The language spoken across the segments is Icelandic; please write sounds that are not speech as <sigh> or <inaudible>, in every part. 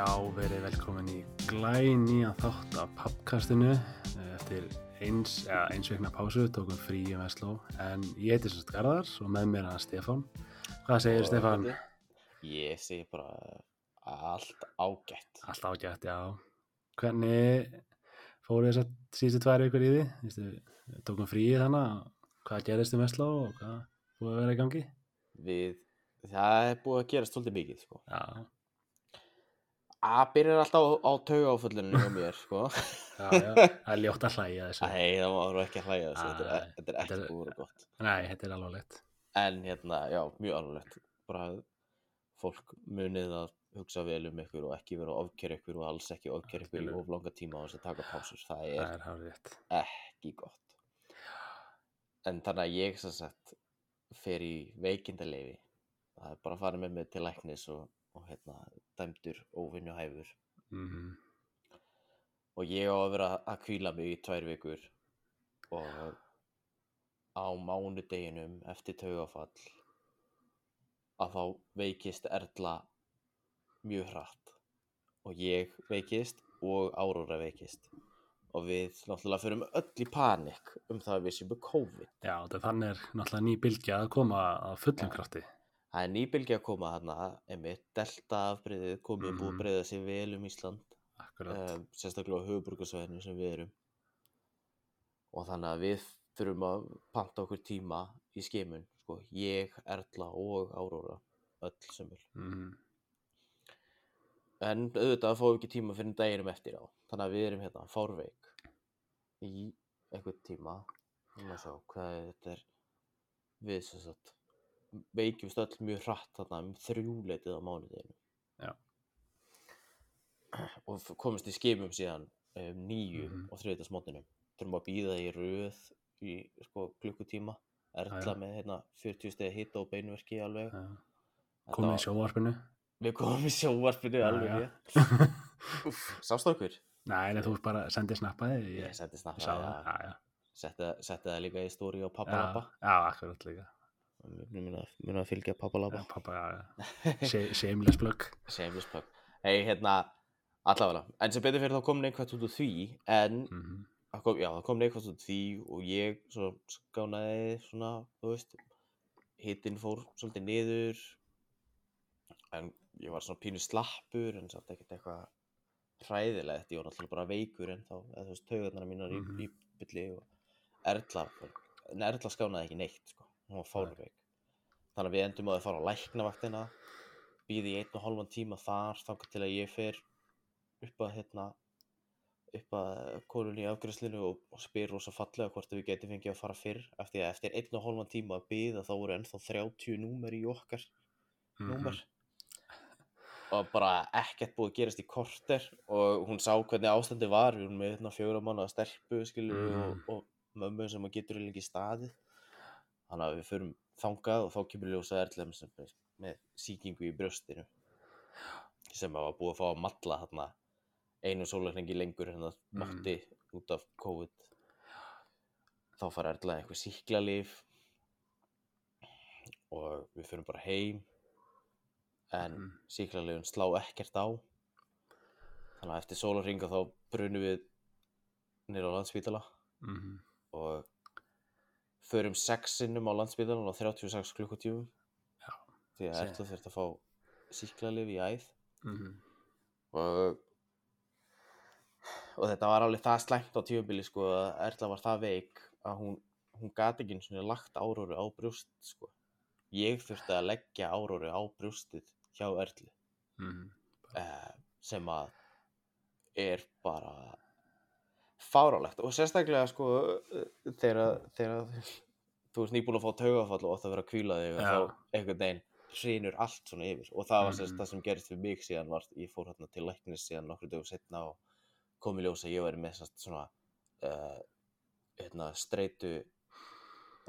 Já, verið velkomin í glænýjan þátt af pappkastinu eftir eins, ja, eins vegna pásu, tókum frí í Vestló en ég heiti semst Garðar og með mér er hann Stefán. Hvað segir Stefán? Ég segi bara allt ágætt. Allt ágætt, já. Hvernig fóru þess að síðustu tvær ykkur í því? Tókum frí í þannig, hvað gerist í Vestló og hvað búið að vera í gangi? Við, það er búið að gerast svolítið mikið, sko. Já, Það byrjar alltaf á, á taugáföllunum hjá mér, sko. já, já, það er ljótt að hlæja þessu. Nei, það var ekki að hlæja þessu, þetta er, Æ, þetta er ekki er- vera gott. Nei, þetta er alveg lett. En hérna, já, mjög alvarlegt. Bara að fólk munið að hugsa vel um ykkur og ekki vera að ofkera ykkur og alls ekki ofkera ykkur í of langa tíma á þess að taka pásur. Það Það er er hárið rétt. ekki gott. En þannig að ég sagt fer í veikindaleyfi. Það er bara að fara með mig til læknis og, og hérna, dæmdur óvinnu hæfur. Mm Og ég á að vera að kvíla mig í tvær vikur og á mánudeginum eftir taugafall að þá veikist Erla mjög hratt. Og ég veikist og Áróra veikist. Og við náttúrulega förum öll í panik um það að við séum COVID. Já, þannig er náttúrulega ný bylgja að koma að fullum krafti. Það er nýbylgi að koma þarna, einmitt, delta afbreyðið komið búið Mhm. að breyða sig vel um Ísland, um, sérstaklega á höfuburgarsvæðinu sem við erum. Og þannig að við þurfum að panta okkur tíma í skimun, sko, ég, Erla og Áróra, öll sömul. Mm En auðvitað fáum við ekki tíma fyrir daginum eftir á, þannig að við erum hérna fárveik í einhvern tíma. Þannig að sjá hvað þetta er, við sem sagt, veikjumst öll mjög hratt þarna um þrjúleitið á mánudeginu. Já. Og komumst í skimum síðan um, nýju Mhm. og þriðdagsmótinu. Þurfum að býða í röð í sko, klukkutíma. Já. með hérna 40 stegi hitta og beinverki alveg. Komið í var- sjóvarpinu. Við komum í sjóvarpinu alveg <laughs> sástu okkur? Nei, nei, þú bara sendið snappaði. Ég setti snabbt sá það. Já, já. Setti, setti það líka í stóri á Já, Pappalabba. já, akkurat líka. Mér mun að fylgja Pappalabba. Já, pappa, já, já. Se- Shameless plug. <laughs> Shameless plug. Hei, hérna, allavega. En sem betur fyrir þá kom neikvægt út úr því, en Mm það kom, já, það kom neikvægt út úr því og ég svo skánaði svona, þú veist, hittin fór svolítið niður, en ég var svona pínu slappur, en samt ekkert eitthvað hræðilegt, ég var náttúrulega bara veikur en þá, eða þú veist, taugarnar mínar Mhm. í, í bylli og Erla, en Erla skánaði ekki neitt, sko, hún var fárveik. Þannig að við endum að fara á læknavaktina, býði í einn og hálfan tíma þar, þangað til að ég fer upp að, hérna, upp að konunni í afgræslinu og, og spyr rosa fallega hvort við getum fengið að fara fyrr, eftir eftir einn og hálfan tíma að býða þá voru ennþá 30 númer í okkar Mhm. númer og bara ekkert búið að gerast í korter og hún sá hvernig ástandi var við erum með hérna fjóra manna stelpu skilu Mhm. og, og mömmu sem að getur eiginlega ekki staðið þannig að við förum þangað og þá kemur ljósa erlem sem með, með sýkingu í brjóstinu sem að var búið að fá að matla þarna einu sólarhengi lengur en það Mhm. mátti út af COVID þá fara erla eitthvað síklarlif og við förum bara heim en Mhm. síklarlegin slá ekkert á þannig að eftir sólarhinga þá brunum við nýra á landsbítala Mhm. og förum sex sinnum á landsbítalan á 36 klukkutífum því að. Erla þurft að fá síklarlif í æð Mhm. og og þetta var alveg það slæmt á tímabili sko að Erla var það veik að hún, hún gat ekki einu sinni lagt áróru á brjóst sko ég þurfti að leggja áróru á brjóstið hjá Erlu Mhm. uh, sem að er bara fárálegt og sérstaklega sko eh, þegar, þú ert nýbúin að fá taugafall og átt að vera að kvíla þig og Já. þá einhvern veginn hrinur allt svona yfir og það var sérst Mhm. það sem gerist við mig síðan var ég fór hérna til læknis síðan nokkru dögum setna og kom í ljós að ég væri með sérst svona uh, hérna streitu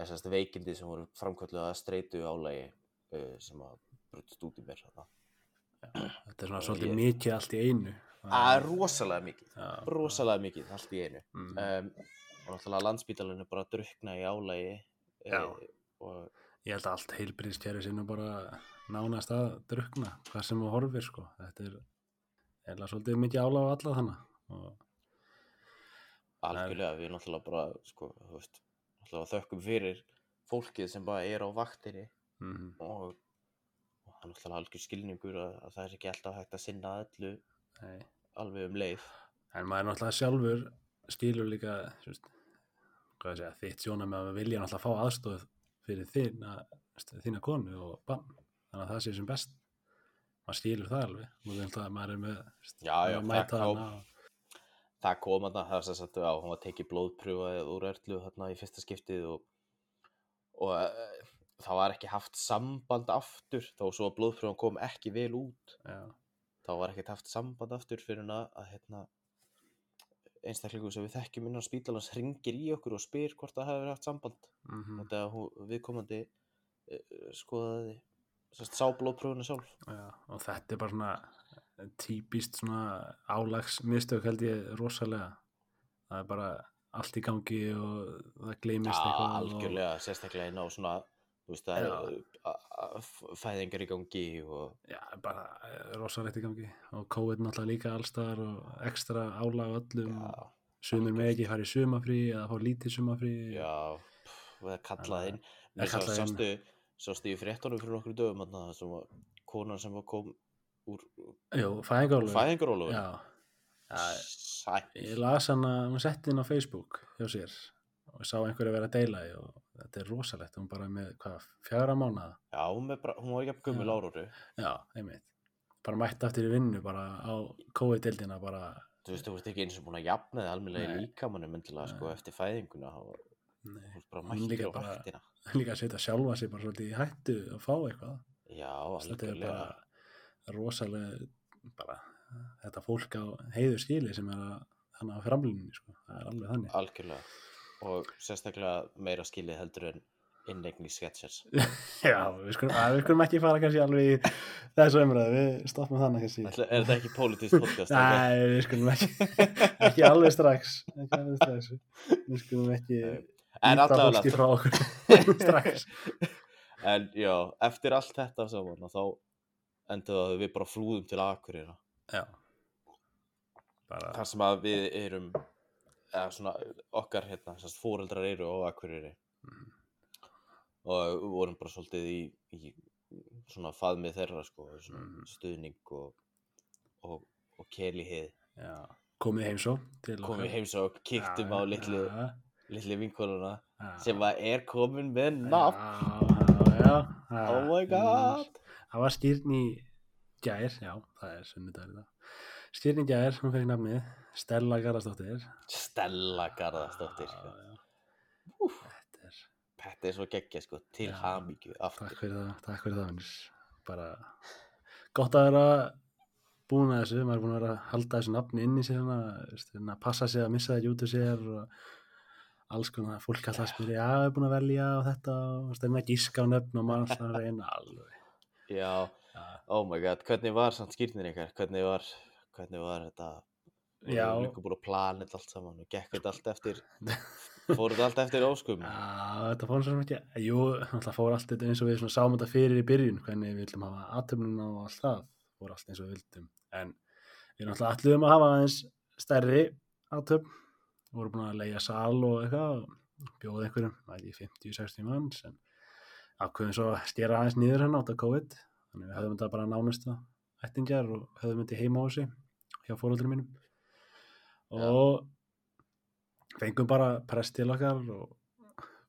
sérst veikindi sem voru framkvölduð að streitu álægi uh, sem að brutist út í mér þarna. Þetta er svona Og svolítið mikið allt í einu. Það er rosalega mikið rosalega mikið allt í einu Mhm. um, og náttúrulega landsbítalinn er bara að drukna í álægi Já. eh, og Ég held að allt heilbriðskjæri sinni bara nánast að drukna, hvað sem þú horfir sko. Þetta er, eða svolítið mikið álag á alla þannig og algjörlega, við náttúrulega bara sko, þú veist, náttúrulega þökkum fyrir fólkið sem bara er á vaktinni mm, og, og það er náttúrulega algjör skilningur að, að það er ekki alltaf hægt að sinna öllu nei. alveg um leið. En maður náttúrulega sjálfur skilur líka ég segja, þitt sjóna með að vilja náttúrulega fá aðstóð fyrir þína, þína konu og bann þannig að það sé sem best. Maður skilur það alveg. Það er að maður er með veist, Já, já, að það kom- og- það kom að það sem sagt að hún var tekið blóðpröfa úr öllu þarna í fyrsta skiptið og, og uh, það var ekki haft samband aftur þó svo að blóðpröfan kom ekki vel út. Já, þá var ekkert haft samband aftur fyrir hana að hérna einstaklingu sem við þekkjum innan spítalans ringir í okkur og spyr hvort það hefur haft samband. Mm þetta að viðkomandi uh, skoðaði sérst, sá blóðpröfuna sjálf. Já, og þetta er bara svona típist svona álagsmistök held ég rosalega. Það er bara allt í gangi og það gleymist Já, eitthvað algjörlega, sérstaklega inn á svona veist það er fæðingar í gangi og já, bara eh, rosalegt í gangi. Og COVID náttúrulega líka allstaðar og ekstra álag á öllum. Sumir með ekki fara í sumafrí eða fá lítið sumafrí já það er kallað inn. sástu, í fréttunum fyrir nokkru dögum það sem var konan sem var kom úr fæðingarólu ég las hana, hún setti inn á Facebook hjá sér og sá einhverju vera að deila og þetta er rosalegt, hún bara með hvað, fjara mánuða Já, hún, bara, hún var ekki að gömul Já. áróru Já, einmitt. Bara mætti aftur í vinnu bara á COVID-dildina bara, Þú veist, þú veist ekki eins og búin að jafna þið almennilega í Nei. líkamannu myndilega sko eftir fæðinguna nei, hún Hún líka bara- vaktina <laughs> líka að setja sjálfa sig bara svolítið í hættu að fá eitthvað. Já, þetta er bara rosalega bara þetta fólk á heiðu skili sem er að að framlýninni sko, það er alveg þannig. Algjörlega og sérstaklega meira skilið heldur en innegni sketchers <laughs> Já, við skulum, að, við skulum ekki fara kannski alveg í þessu umræðu, við stoppum þannig kannski. Er þetta ekki politist podcast? Nei, við skulum ekki <laughs> ekki alveg strax ekki alveg strax. Við skulum ekki ýta fólki frá okkur <laughs> strax. En já, eftir allt þetta saman þá endaðu að við bara flúðum til Akureyra Já. Bara, þar sem að við erum eða svona okkar hérna fóreldrar eru á Akureyri. Mhm. og við vorum bara svolítið í, í svona faðmið þeirra sko, svona Mhm. stuðning og, og, og kelihið komið heimsó til komum við heims og kíktum á litlu, litlu vinkonuna sem að er komin með nafn. oh my god. það var skýrn í gær, já, það er sunnudagur í dag skýrn í gær, hún fekk nafnið Stella Garðarsdóttir. Stella Garðarsdóttir sko. þetta er þetta er svo geggja sko, til hamingju aftur. Takk fyrir það, takk fyrir það. Bara gott að vera búin að þessu, maður er búin að vera að halda þessu nafni inn í veist, hérna, passa sig að missa þetta út úr sér og alls konar, fólk alltaf að spyrja, já, er búin að velja og þetta og að gíska á nöfn og maður alltaf að reyna alveg. já, Já, oh my god, hvernig var samt skýrnin ykkar? Hvernig var, hvernig var þetta? Já. voru líka búin að plana þetta allt saman og gekk þetta allt eftir <laughs> fór þetta allt eftir óskum? Já þetta fór svo sem ekki, jú, alltaf fór allt þetta eins og við sáum þetta fyrir í byrjun, hvernig við vildum hafa aðtöfnuna og allt það, fór allt eins og við vildum, en við alltaf alluðum að hafa aðeins stærri aðtöfn, voru búin að leia sal og eitthvað, og bjóða einhverjum, það ekki 50-60 manns, en ákveðum svo að stjera aðeins niður hann átt að COVID, þannig við höfðum þetta bara nánust að ættingjar og höfðum þetta í heima á sig hjá fóröldrum mínum. Og fengum bara prest til okkar og,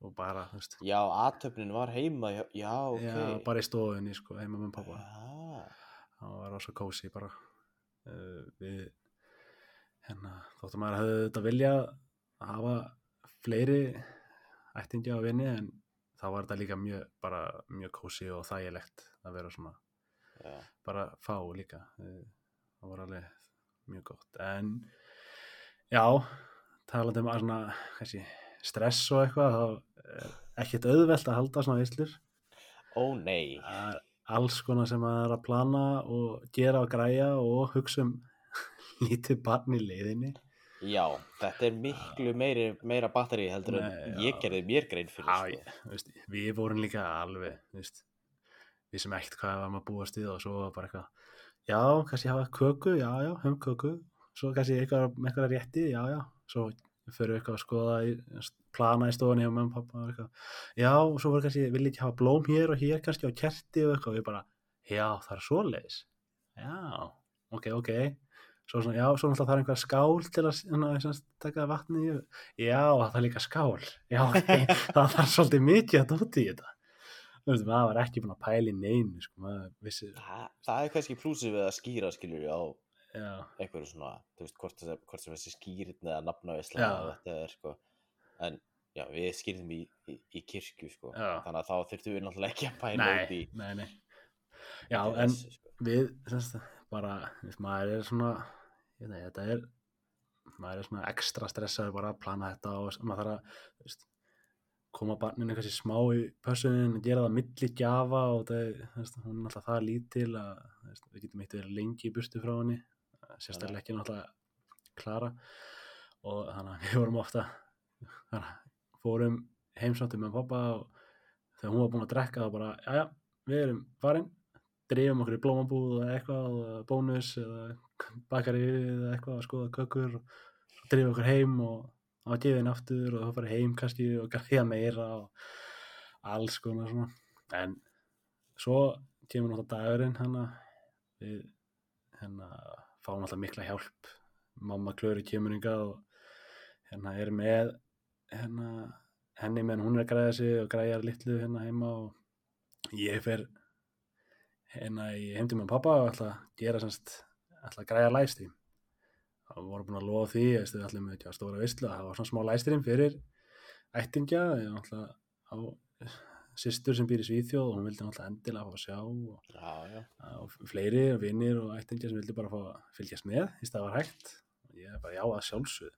og bara, veist, já, aðtöfnin var heima já, já ok. Já, bara í stofunni, sko, heima með pappa. Já. það var rosa kósi bara. Uh, við hérna, þóttum maður hefði þetta vilja að hafa fleiri ættingja á vinni en þá var þetta líka mjög, bara mjög kósi og þægilegt að vera svona Já. bara fá líka. Eh, það var alveg mjög gott. En já talandi um að svona kannski, stress og eitthvað þá er ekkert auðvelt að halda svona veislur. Ó nei. Það er alls konar sem maður er að plana og gera og græja og hugsa um <laughs> lítið barn í leiðinni. Já, þetta er miklu meiri, meira batteri heldur en Nei, ég gerði mér grein fyrir Já, sko. ég, veist, við vorum líka alveg veist, við sem ekkert hvað var maður að búast við og svo var bara eitthvað já, kannski hafa köku, já, já, höfum köku svo kannski eitthvað rétti, já, já. Svo fyrir við eitthvað að skoða í, plana í stofunni og og pappa og eitthvað. já, og svo voru kannski, vil ekki hafa blóm hér og hér kannski á kerti og eitthvað? Og ég bara, já, það er svoleiðis. Já, ok, ok. Svo svona, já, svo náttúrulega það er einhver skál til að svona, svona, taka vatni í. já, það er líka skál. Já, ok, <laughs> það var svolítið mikið að dóti í þetta maður var ekki búin að pæla í neinu sko, maður vissi það, það er kannski plúsið við að skýra skiljur á einhverju svona, þú veist, hvort, þessi- hvort sem þessi skýrin eða nafnavisla er sko. En já, við skýrðum í, í, í kirkju sko. Þannig að þá þurftum við náttúrulega ekki að pæla út í nei, nei. Já, en þessu, sko. við, semst, bara, veist, maður er svona ég veit, ekki, þetta er maður er svona ekstra stressaður bara að plana þetta og maður þarf að þú veist, koma barninu kannski smá í pössunin, gera það milli gjafa og það, veist, hún er alltaf það lítil að við getum eitt verið lengi í burtu frá henni sérstaklega ekki náttúrulega klara. Og þannig að við vorum ofta fórum heimsáttu með pappa og þegar hún var búin að drekka þá bara, já, við erum farin drifum okkur í blómabúð eða eitthvað eða bónus eða bakari eða eitthvað að skoða kökur og drifum okkur heim og á geðin aftur og þá farið heim kannski og græða meira og alls konar svona. En svo kemur náttúrulega dagurinn hérna. Við hérna fáum alltaf mikla hjálp. Mamma Klöri kemur hingað og hérna er með hérna henni meðan hún er að græða sig og græjar litlu hérna heima og ég fer hérna í heimdi með pappa og ætla að gera semst ætla að græja livestream og við vorum búin að lofa því að við ætlum ekki að stóra veistlu að það var svona smá livestream fyrir ættingja á systur sem býr í Svíþjóð og hún vildi náttúrulega endilega fá að sjá og, já, já, og fleiri og vinnir og ættingja sem vildi bara fá að fylgjast með í stað var hægt. Og ég er bara já að sjálfsögðu.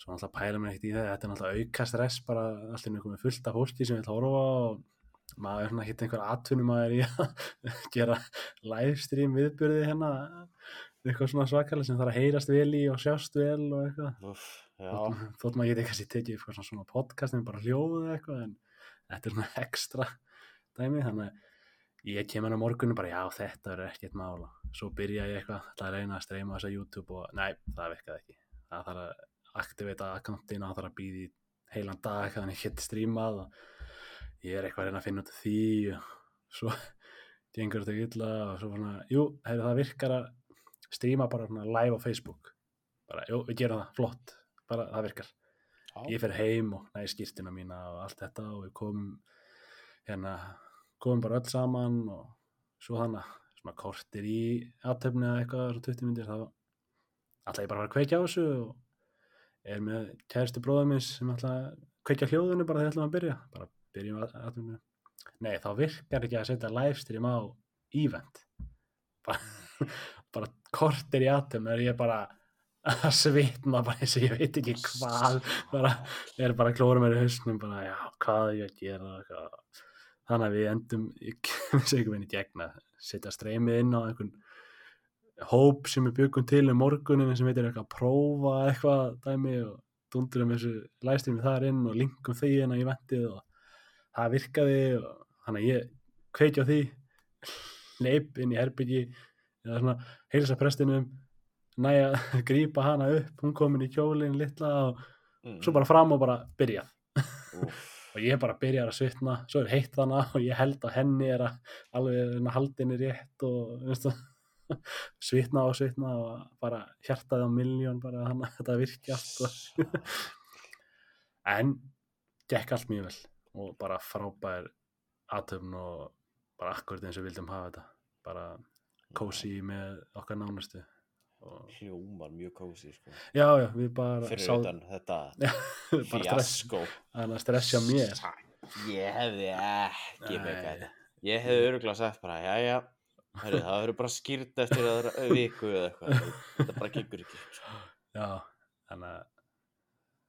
Svo náttúrulega pæla mér ekkert í það þetta er náttúrulega auka stress bara allir er komið fullt af fólki sem vil horfa og maður er svona hitt einhver atvinnum maður í að <laughs> gera livestream viðbyrði hérna eitthvað svona svakalega sem þarf að heyrast vel í og sjást vel og eitthvað. Þótt, maður geti kannski tekið eitthvað svona, svona podcast en bara hljóðu eitthvað en þetta er svona <laughs> ekstra dæmi þannig að ég kemur á morgunum bara já þetta er ekkert mála svo byrja ég eitthvað ætla að reyna að streyma þessa YouTube og næ það virkaði ekki. Það þarf að aktivita akkantinn og það þarf að býða í heilan dag þannig að ég geti streamað og ég er eitthvað að reyna að finna út af því og svo <laughs> gengur þetta illa og svo svona jú, heyrðu, það virkar að streama bara svona live á Facebook. Bara, jú, við gerum það, flott bara það virkar. Já, ég fer heim og næði skýrtina mína og allt þetta og við komum hérna, komum bara öll saman og svo þannig svona kortir í aðtöfni eða eitthvað, svo 20 myndir þá ætla ég bara að fara að kveikja á þessu og er með kæristu bróðum minns sem ætla að kveikja hljóðinu bara þegar ætlum að byrja bara byrjum að aðtöfni nei, þá virkar ekki að setja livestream á event bara, kortir í aðtöfni er ég bara að svitna bara eins og ég veit ekki hvað bara, ég er bara að klóra mér í hausnum bara, já, hvað er ég að gera hvað. þannig að við endum ég vissi ekki minni gegna setja streymið inn á einhvern hóp sem við byggum til um morgunin sem heitir eitthvað að prófa eitthvað dæmi og dundurum þessu livestreami þar inn og linkum því inn á eventið og það virkaði og þannig að ég kveiki á því <laughs> leip inn í herbyggi eða svona heilsa prestinum næja að <laughs> grípa hana upp hún komin í kjólinn litla og mm, svo bara fram og bara byrjað. <laughs> Og ég bara byrjar að svitna svo er heitt hana <laughs> og ég held að henni er að alveg halda henni rétt og veistu, svitna og svitna og bara hjartaði á miljón bara hann að þetta virki allt sko. en gekk allt mjög vel og bara frábær aðtöfn og bara akkurat eins og við vildum hafa þetta. Bara kósi með okkar nánustu og hljómar mjög kósi sko. já, já, við bara fyrir sá- utan þetta <laughs> fjasko hann að stressja mér ég hefði ekki með þetta ég hefði öruglega sagt bara, já já Hörru, það verður bara skýrt eftir aðra <laughs> viku eða eitthvað þetta bara gengur ekki sko. Já, þannig að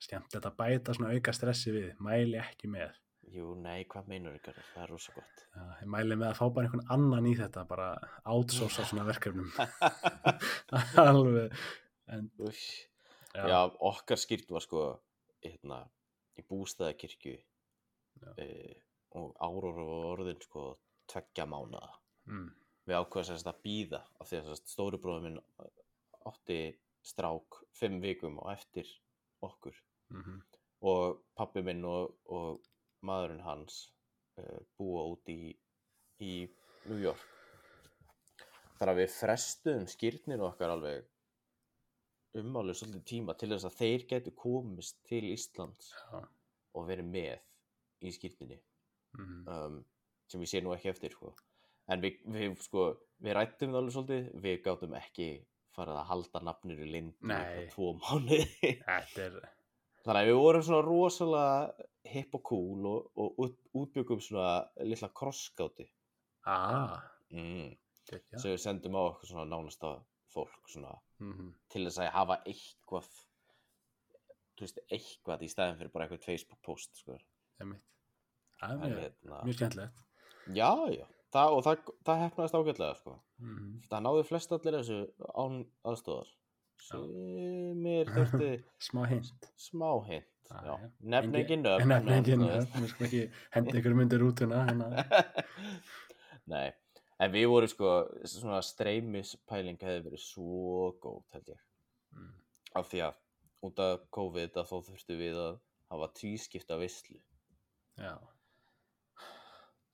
skemmt þetta bæta svona auka stressi við, mæli ekki með. Jú, nei, hvað meinur ykkur það er rosa gott. Já, ég mæli með að fá bara einhvern annan í þetta, bara outsourca svona verkefnum. <laughs> <laughs> Alveg, en já, já, okkar skýrt var sko hérna, í bústæðakirkju e, og áróra var orðin sko tveggja mánuða mm, við ákveðum sagt að býða af því að sem sagt, stóri bróður minn átti strák fimm vikum og eftir okkur. Mhm, og pappi minn og, og maðurinn hans uh, búa út í, í New York. Þar að við frestuðum skýrnir okkar alveg umálið svolítið tíma til þess að þeir getur komist til Íslands já, og verið með í skýrninni mhm, um, sem ég sé nú ekki eftir sko. en við, við, sko, við rættum það alveg svolítið við gátum ekki farið að halda nafnir í lind tvo mánuði. Þetta er, Þannig að við vorum svona rosalega hipp og cool og, og út, útbyggum svona litla krosskáti aaa, mm, sem við sendum á okkur svona nánasta fólk svona mhm, til þess að hafa eitthvað þú veist, eitthvað í stæðin fyrir bara eitthvað Facebook post sko. Það er hérna, mjög skemmtilegt. já, já, það, og það, það hefnaðist ágætlega sko. Mhm, það náðu flest allir þessu án aðstóðar sumir þurfti <laughs> Smá hint. smá hint Já, já. nefn ekki nöfn Nefn ekki nöfn, við skulum ekki hendi ykkur myndir út hérna. <laughs> Nei, en við vorum sko svona streymispæling hefði verið svo góð held ég. Mm, af því að út af COVID að þá þurftum við að hafa tvískipta veislu. Já,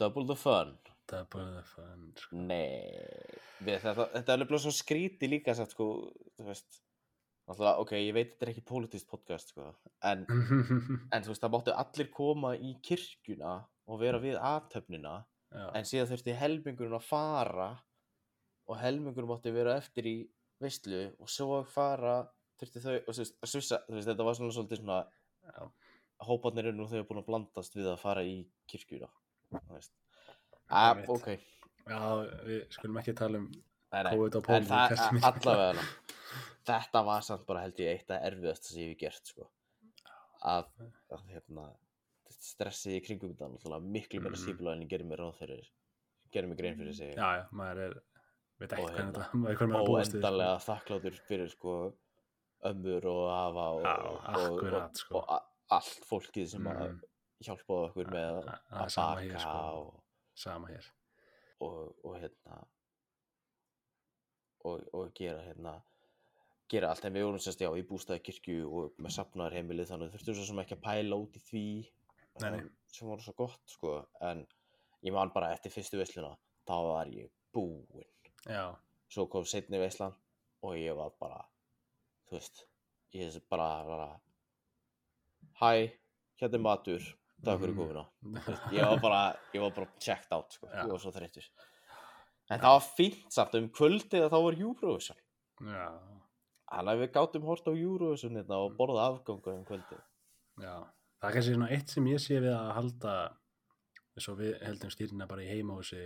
double the fun það er bara það fun, sko. Nei, við, þetta, þetta er alveg svo skríti líka satt sko, þú veist Náttúrulega, ok, ég veit þetta er ekki politist podcast sko, en, <laughs> en þú veist, það máttu allir koma í kirkjuna og vera við aðtöfnina Já, en síðan þurfti helmingurinn að fara og helmingurinn mátti vera eftir í veistlu og svo fara þurfti þau, og veist, að svissa, þú veist, þetta var svona svolítið svona eru nú þau búin að blandast við að fara í kirkjuna, þú veist. Ah, ok, já, við skulum ekki tala um nei, nei, COVID og mikið. allavega <laughs> þetta var samt bara held ég eitt af erfiðast sem ég hef gert, sko, að, að hérna, stressið í kringum þetta miklu meira Mhm. sífla en ég gerir mér ráð fyrir, gerir mér grein fyrir sig. Já, já, maður er, veit ekki Og hvernig hérna, þetta, <laughs> maður hvernig maður að búast við, óendanlega þakkláttur fyrir sko ömmur og afa og, Já, og, akkurat, og, sko. og allt fólkið sem Mhm. hjálpaði okkur með að, baka sko. og, Sama hér. og, og hérna og, og gera hérna gera allt. En við vorum sérst já í bústaði kirkju og með safnarheimilið þannig þurftum svo sem ekki að pæla út í því Nei, nei. um, sem voru svo gott sko. En ég man bara eftir fyrstu veisluna þá var ég búinn. Já, svo kom setni veislan og ég var bara þú veist ég bara, bara hæ, hérna er matur takk fyrir Mhm. <laughs> veist, ég var bara, ég var bara checked out sko. Ég var svo þreyttur en það var fínt samt um kvöldið að þá var Eurovision þannig að við gátum hort á Eurovision hérna og borða afgangu um kvöldið já. Það er kannski svona eitt sem ég sé við að halda, eins og við heldum stýrina bara í heimahúsi,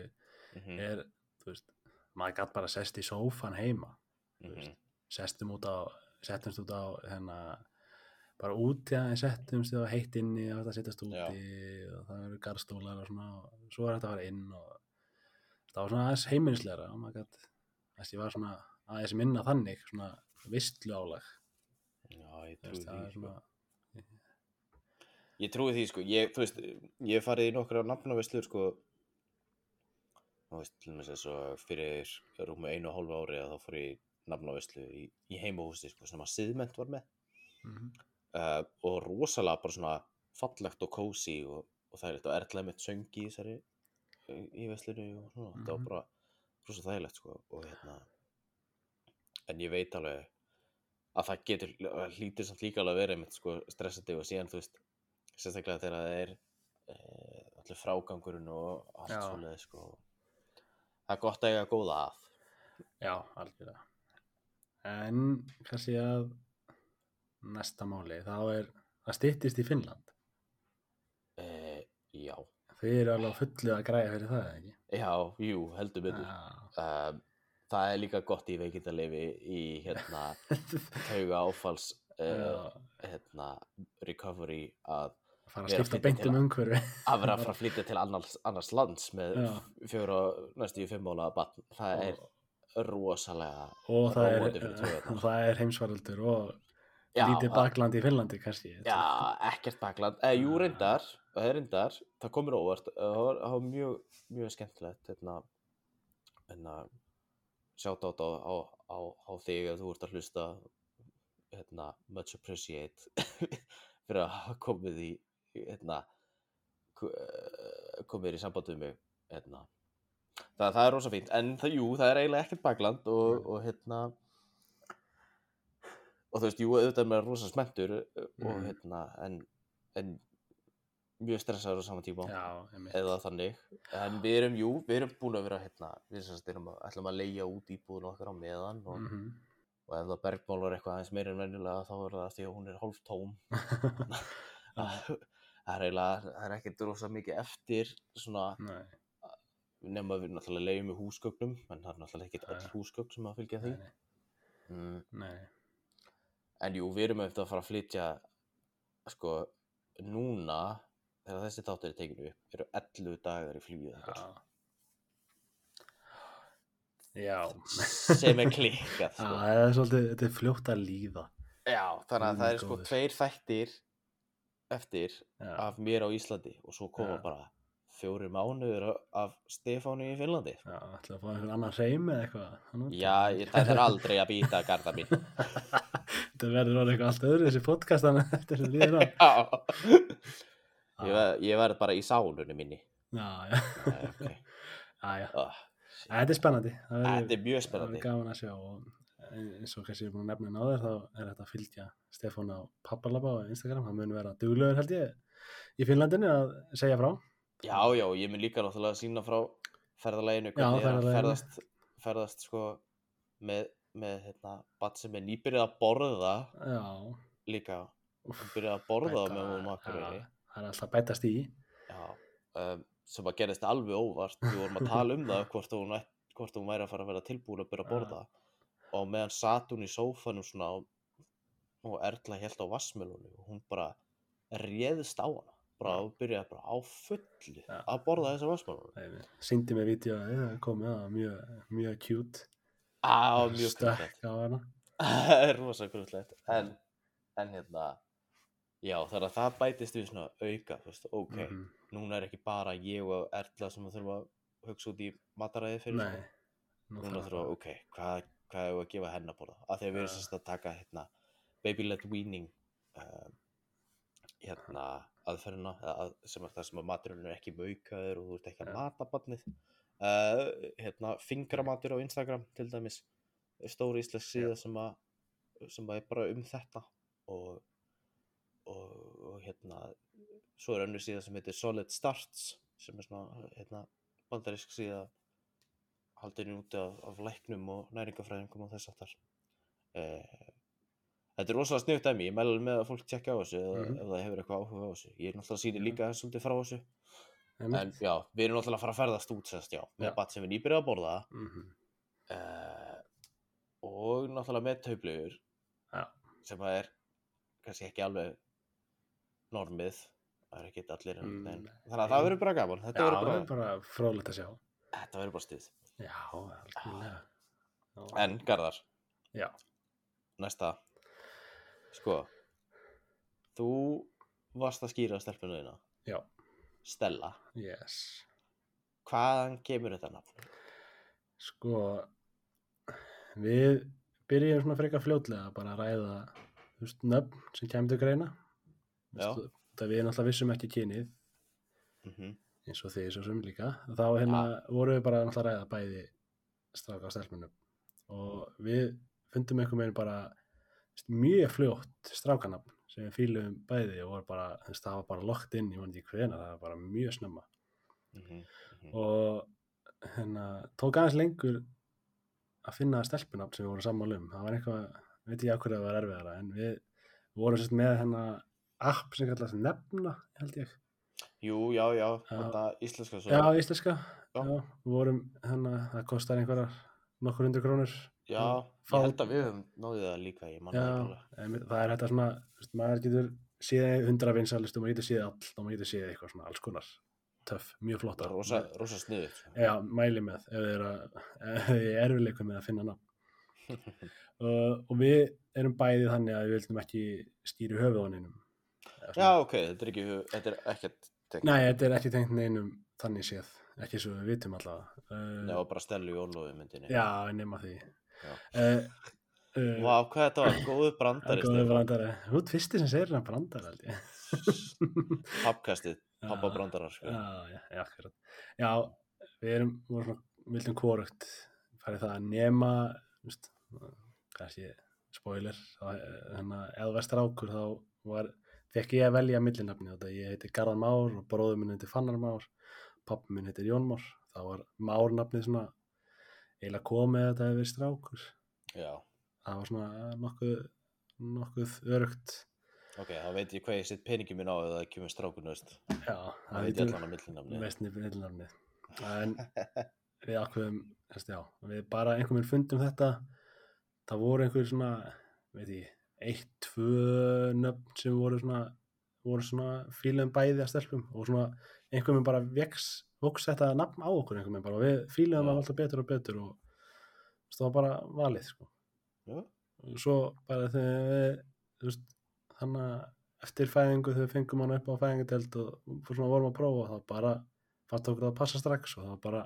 mm er, þú veist, maður gætt bara sest í sófan heima. -hmm. veist. Sestum út á, settumst út á, hérna, bara úti aðeins settumst á heitt inni og þetta sittast úti og það eru garðstólar og svona og svo er þetta að fara inn og það var svona aðeins heimilisleira og maður gætt, þess ég var svona aðeins minna þannig, svona vistlu álag. já, ég trúi það því sko. svona, ég trúi því sko. Ég, þú veist, ég farið í nokkra nafnavislur sko. Þú veist, til dæmis eins og fyrir rúmi einu og hálfu ári að þá fór ég nafnavislu í, í heimahúsi sko, sem að Siðment var með. Mhm, uh, og rosalega bara svona fallegt og kósi og, og það er eitt og erðlega mitt söngi í þessari í, veslinu og svona, þetta var Mhm. bara rosa þægilegt sko og hérna en ég veit alveg að það getur, hlýtur samt líka alveg að vera einmitt sko stressandi og síðan þú veist sérstaklega þegar það er e, allir frágangurinn og allt Já. svoleið sko það er gott að eiga góða að já, algjörlega. En kannski að næsta máli, þá er, það styttist í Finnland. e, já, Þið eru alveg á fullu að græja fyrir það, ekki? já, jú, heldur betur. Um, það er líka gott í veikindalefi í hérna <laughs> tauga áfalls uh, hérna, recovery að fara að skipta flytja beint til um að- umhverfi. <laughs> að vera að fara að flytja til annars, annars lands með fjóra, næstu í fimm mánuða batn það er rosalega og það er, <laughs> það er heimsvaraldur og Já, lítið að- bakland í Finnlandi, kannski. já, ekkert bakland. Eða jú reyndar, það er reyndar það komur óvart, það var, það var mjög mjög skemmtilegt hérna, hérna sjátt á, á, á, á þig að þú ert að hlusta hérna, much appreciate <laughs> fyrir að komið í hérna eh, komið í samband við mig hérna. Það, það er rosa fínt, en það, jú, það er eiginlega ekkert bakland og, og hérna og þú veist, jú, auðvitað maður rosa spenntur eh, og Mhm. hérna, en, en mjög stressaður á sama tíma. Já, eða þannig, en við erum, jú, við erum búin að vera hérna, við sem sagt erum að, ætlum að leigja út íbúðun okkar á meðan og, Mhm. og ef það bergmálar eitthvað aðeins meira en venjulega þá er það því að hún er hálf tóm. <laughs> Það er eiginlega, það er ekkert rosa mikið eftir svona, Nei, nema við náttúrulega leigjum í húsgögnum en það er náttúrulega ekkert öll húsgögn sem að fylgja því. Nei, mm, nei. En jú, við erum eftir að fara að flytja sko, núna þegar þessi þáttur er tekinu upp eru 11 dagar í okkar Já. Já. sem er klikkað <laughs> Já, sko. það er svolítið, þetta er fljótt að líða. Já, þannig að Guð það er sko tveir þættir eftir Já. af mér á Íslandi og svo koma Já. bara fjórir mánuður af Stefáni í Finnlandi Já, ætlaði að fá einhvern annan hreim eða eitthvað. Já, ég þetta er aldrei að býta garda mín <laughs> Þetta verður orðið eitthvað allt öðru þessi podcast þannig eftir sem líður á. <laughs> Ég, ver, ég verð bara í sálunni minni Já, já. Nei, <laughs> okay. Já, já. oh, Þetta er spennandi. Það verður- Þetta er mjög Það spennandi er gaman að sjá og eins og kannski ég er búin að nefna náður þá er þetta að fylgja Stefán á Pappalaba á Instagram, hann mun vera duglegur held ég í Finnlandinu að segja frá Já, já, ég mun líka náttúrulega að sína frá ferðalæginu hvernig er að ferðalaginu. ferðast, ferðast sko með, með hérna, bat sem er nýbyrjað að borða Já, líka. Úff, hann byrjaði að borða bæta- með honum já, akkurýri það er alltaf að bætast í. Já, um, sem að gerðist alveg óvart. Við vorum að tala um það hvort hún, hvort hún væri að fara að vera tilbúin að byrja að borða. Og meðan satt hún í sófanum svona og, og Erla held á vassmelunum og hún bara réðist á hana. Bara og byrjaði bara á fullu Já. að borða þessar vassmelunum síndi mig vídeo að það komið það mjög, mjög cute á mjög stökk á hana. <laughs> Það er rosa krúllegt en, en hérna já þannig að það bætist við svona auka þú veist, ok, Mhm. núna er ekki bara ég og Erla sem þurfa að hugsa út í mataræði fyrir Nei, svona. nú núna þurfa, að- ok, hvað, hvað er að gefa henn að borða? Af því að við erum sérst að taka hérna, baby led weaning uh, hérna aðferðina að, sem er það sem að maturinn er ekki maukaður og þú ert ekki að mata barnið uh, hérna fingramatur á Instagram til dæmis stóri íslensk síða sem að sem að er bara um þetta og og, og hérna svo er önnur síða sem heitir Solid Starts sem er svona hérna bandarisk síða haldin úti af, af læknum og næringafræðingum og þess aftar eh, Þetta er rosalega sniðut dæmi, ég mæla með að fólk tjekka á þessu eða Mhm. ef það hefur eitthvað áhuga á þessu ég er náttúrulega Já. líka svolítið frá þessu. En já, við erum náttúrulega að fara að ferðast út sérst, já, með Já. bat sem við nýbyrjað að borða. Mhm. uh, og náttúrulega með tauplegur Já. sem að er kannski ekki alveg normið. Það er ekki allir en, Mm, en, þannig að það verður bara gaman. Þetta verður bara, fróðlegt að sjá. Þetta verður bara stuð Já, en Garðar, Já, næsta. Sko þú varst að skýra stelpunu þína. Já, Stella, yes. Hvaðan kemur þetta nafn? Sko Við byrjum svona frekar fljótlega bara að ræða veist, nöfn sem kemur til greina. Það við náttúrulega vissum ekki kynið. Mm eins og svo sem líka. Þá hérna vorum við bara náttúrulega að ræða bæði stráka og stelpunum og við fundum einhvern veginn bara mjög fljótt strákanafn sem við fýlum bæði og var bara, það var bara lokt inn, ég veit ekki hvena, það var bara mjög snemma -hmm. og hérna tók aðeins lengur að finna stelpunafn sem við vorum sammála um það var eitthvað, veit ég ákveður að það var erfiðara en við vorum sérst með hérna app sem kallast nefna held ég, Jú, já, Já. þetta íslenska svo já, íslenska Já. já, við vorum hérna, það kostar einhverjar nokkur hundur krónur Já, Fá- ég held að við höfum náðið það líka, ég manna já, ekki alveg. en það er þetta svona veist, maður getur séð hundra vinsalistum maður getur séð all og maður getur séð eitthvað svona alls konar töff, mjög flotta rosa, rosa sniðut. Já, mæli með ef þið er að er erfileikum með að finna nafn <laughs> uh, og við erum bæði þannig að við vildum ekki stýri höfuð á neinum Eða Já, ok, þetta er ekki, þetta er ekkert tekn. Nei, þetta er ekki tengt neinum þannig séð, ekki svo við vitum allavega. Uh, Já, bara Stellu í Ólófi myndinni. Já, nema því. Uh, uh, Vá, hvað þetta var, góðu brandari Góður Stefán. brandari. Þú ert fyrsti sem segir hann brandari. <laughs> Pappkastið, pappa Já. brandarar, sko. Já, já, já. Já, við erum, vorum svona, vildum kvorugt farið það að nema, kannski spoiler, þannig að ef þú veist rákur þá var, fekk ég að velja millinafni þetta, ég heiti Garðar Már og bróður minn heiti Fannar Már, pappi minn heitir Jón Már, þá var Márnafnið svona eiginlega komið að þetta hefur verið strákur, Já, það var svona nokkuð, nokkuð örugt, ok, þá veit ég hvað ég sitt peningi minn á ef það kemur strákun, veist. já, Það veit ég mest millinafnið, en <laughs> við þess, já, við bara einhvern veginn fundum þetta. Það voru einhver svona veit ég, eitt, tvö nöfn sem voru svona voru svona fílum bæði að stelpum og svona einhvern veginn bara vex voks þetta nafn á okkur einhvern veginn bara og við Já. það alltaf betur og betur og það var bara valið sko. Já, og svo bara þegar við þú veist, þannig að eftir fæðingu þegar við fengum hann upp á fæðingadeld og vorum að prófa þá bara fannst okkur að passa strax og það var bara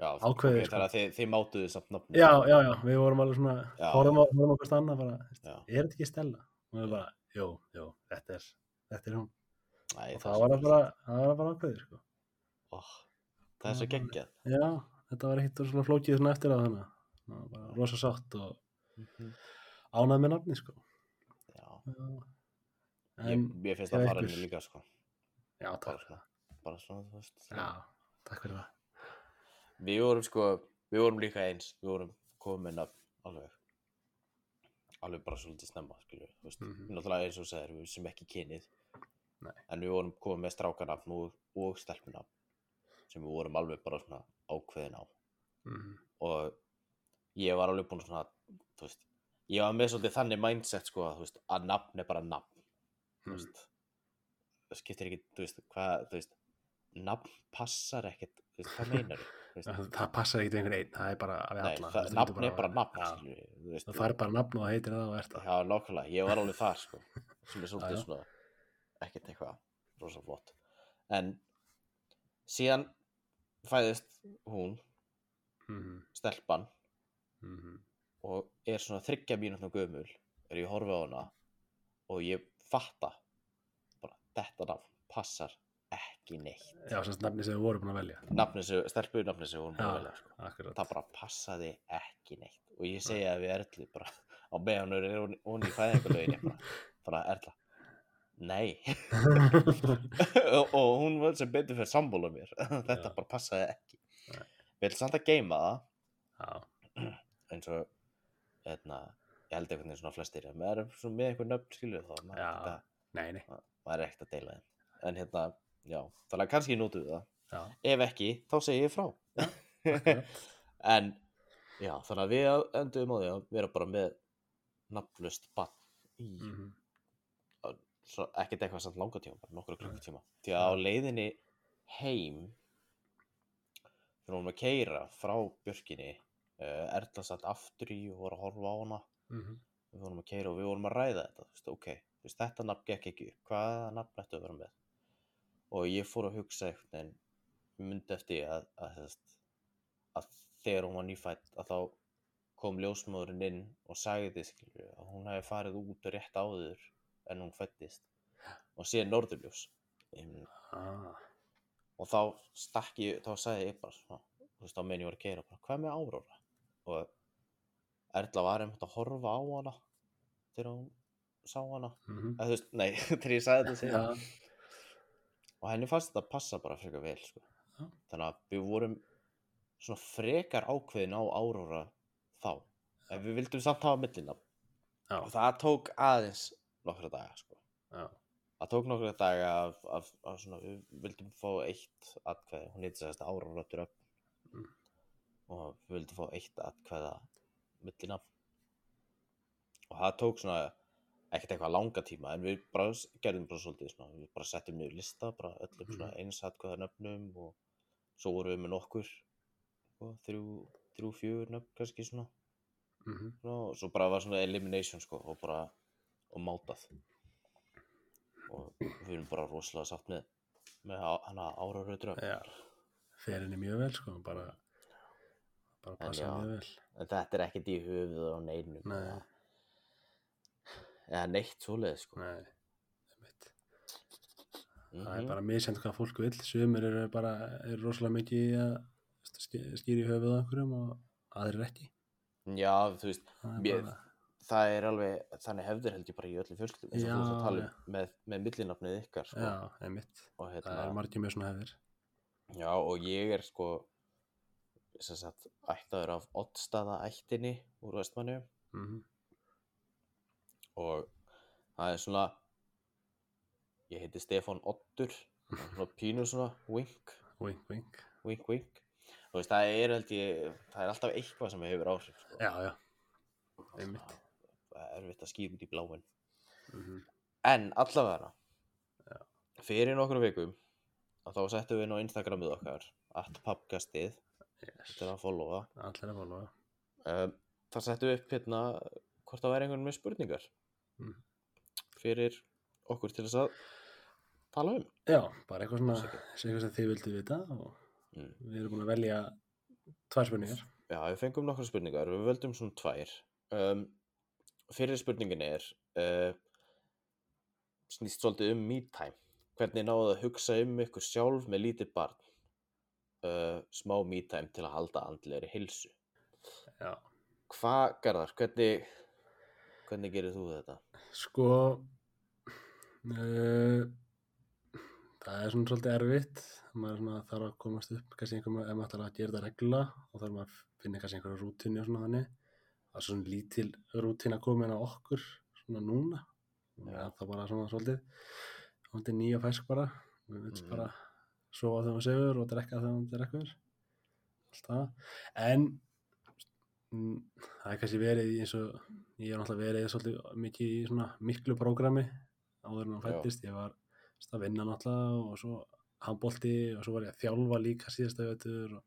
já, Ákveðið, sko. þið, þið mátuðu samt nafni. já, já, já, við vorum alveg svona á hvort annað bara, er þetta ekki Stella? og við bara, jú, jú, þetta er þetta er hún, Æ, og það var það bara það var það bara ákveðið, sko Ó, það er svo geggjað. já, þetta var eitt svona flókið svona eftir að þannig það var bara rosa sátt og Mhm. ánað með nafni, sko Já, já, ég, en, ég finnst það fara ykkur? henni líka, sko. já, Bara takk svona, bara svona, þú veist. já, takk fyrir það Við vorum sko, við vorum líka eins, við vorum komið með nafn alveg, alveg bara svolítið snemma, skilju, þú veist, Mhm. náttúrulega eins og segir, við sem ekki kynið, Nei. en við vorum komið með strákanafn og, og stelpunafn, sem við vorum alveg bara svona ákveðin á, mm. og ég var alveg búinn svona, veist, ég var með svolítið þannig mindset, sko, að, veist, að nafn er bara nafn, Mm. það skiptir ekki, þú veist, hvað, þú veist, nafn passar ekkert, hvað meinar <laughs> það, það passar ekki einhvern einn, það er bara við Nei, alla það, nafn er bara nafn, veist, það fær bara nafn og það heitir það og ert það. Já, nákvæmlega, ég var alveg þar sko <laughs> sem er svolítið svona ekkert eitthvað rosa flott. En síðan fæðist hún, mm. stelpan Mm. og er svona þryggja mínútna gömul er ég horfi á hana og ég fatta bara þetta nafn passar ekki neitt já, semst nafni sem við vorum búin að velja stelpu nafni sem hún já, búin að velja sko. það bara passaði ekki neitt og ég segja að við Erlu bara á meðan er hún, í fæðingalöginni bara, bara Erla nei <laughs> <laughs> og, og hún var sem betur fyrir sambóla mér. <laughs> Þetta Já. bara passaði ekki. Nei. við ætlum samt að geima já, það <clears throat> eins og hérna, ég held einhvern veginn svona flestir að maður er svona með einhver nöfn skilur þá maður er ekkert að- nei, nei. maður er ekkert að deila þeim. En hérna, já, þannig að kannski notum við það. Já, ef ekki, þá segi ég frá. <laughs> En já, þannig að við endum á því að vera bara með nafnlust bann í Mhm. Ekkert eitthvað samt langa tíma, bara nokkra klukkutíma. Því að á leiðinni heim þegar hún var að keira frá Björkinni uh, Erla satt aftur í og voru að horfa á hana. Mhm. við vorum að keira og við vorum að ræða þetta veist, ok, þú veist, þetta nafn gekk ekki upp hvaða nafn ættu að vera með? Og ég fór að hugsa veginn ég myndi eftir því að, að, að, að þegar hún var nýfætt að þá kom ljósmóðurinn inn og sagði skilur, að hún hefði farið út rétt áður en hún fættist og síðan norðurljós um, Ah, og þá stakk ég, þá sagði ég bara svona, þú veist, á meðan ég var að keira bara, hvað með Áróra? og Erla var einmitt að horfa á hana þegar hún sá hana mhm. eða þú veist, nei, <laughs> þegar ég sagði þetta síðan já, og henni fannst þetta passa bara frekar vel sko. Já. þannig að við vorum svona frekar ákveðin á Áróra þá en við vildum samt hafa millina og það tók aðeins nokkra daga sko. já, það tók nokkra daga af, af, af svona, við vildum fá eitt atkvæði, hún heiti þess að Áróra dröfn Mm. og við vildum fá eitt atkvæða millina og það tók svona ekkert eitthvað langa tíma en við bara gerðum bara svolítið svona, við bara settum niður lista bara öllum Mhm. svona eins atkvæða nöfnum og svo vorum við með nokkur sko, þrjú, þrjú, fjögur nöfn kannski svona mhm. og svo bara var svona elimination sko og bara og mátað og við erum bara rosalega sátt með með hana ára rauðröf Já, fer henni mjög vel sko, bara, bara passa já. mjög vel. en þetta er ekkert í höfuð á neinum Nei. eða, neitt svoleið sko. Nei, mm það er bara misjænt hvað fólk vil. Sumir eru bara, eru rosalega mikið að sk- skýra í höfuð á einhverjum og aðrir ekki. já, þú veist, Það er Mér- það er alveg þannig hefðir held ég bara í öllum fjölskyldum eins og þú ert að Já, tala um með, með millinafnið ykkar sko. já, einmitt. og Það hérna, er margir með svona hefðir. Já, og ég er sko sem sagt ættaður af Oddstaða ættinni úr Vestmannu Mm og það er svona ég heiti það er svona <laughs> pínu svona wink, vink. wink, wink þú veist, það er held ég það er alltaf eitthvað sem hefur áhrif sko. Já, já, einmitt. Er erfitt að skýra út í bláin Mm en allavega Já. fyrir nokkru vikum þá settum við inn á Instagramið okkar at papkastið, yes. þetta er að followa að followa. um, það settum við upp hérna hvort það væri einhvern með spurningar Mm. fyrir okkur til þess að tala um Já, bara eitthvað svona, eitthvað sem þið vildu vita og mm. við erum búin að velja tvær spurningar. Já, við fengum nokkra spurningar, við völdum svona tvær um, fyrir spurningin er uh, snýst svolítið um me time hvernig náðu að hugsa um ykkur sjálf með lítið barn uh, smá me time til að halda andlegri hilsu Já, hvað Garðar, hvernig hvernig gerir þú þetta? sko, uh, það er svona svolítið erfitt. Maður þarf að komast upp, kannski einhver, ef maður ætlar að gera þetta regla og þarf að finna kannski einhverja rútínu og svona þannig. Það er svona lítil rútína komin á okkur, svona núna. Já. Það er bara svona svolítið, nýja fæsk bara. Við veitum Mhm. bara sofa þegar maður sefur og drekka þegar maður drekkur. Allt það. En mm, það er kannski verið eins og ég er náttúrulega verið svolítið mikið í svona miklu prógrami áður en Já. fættist. Ég var að vinna náttúrulega og svo handbólti og svo var ég að þjálfa líka síðasta vetur og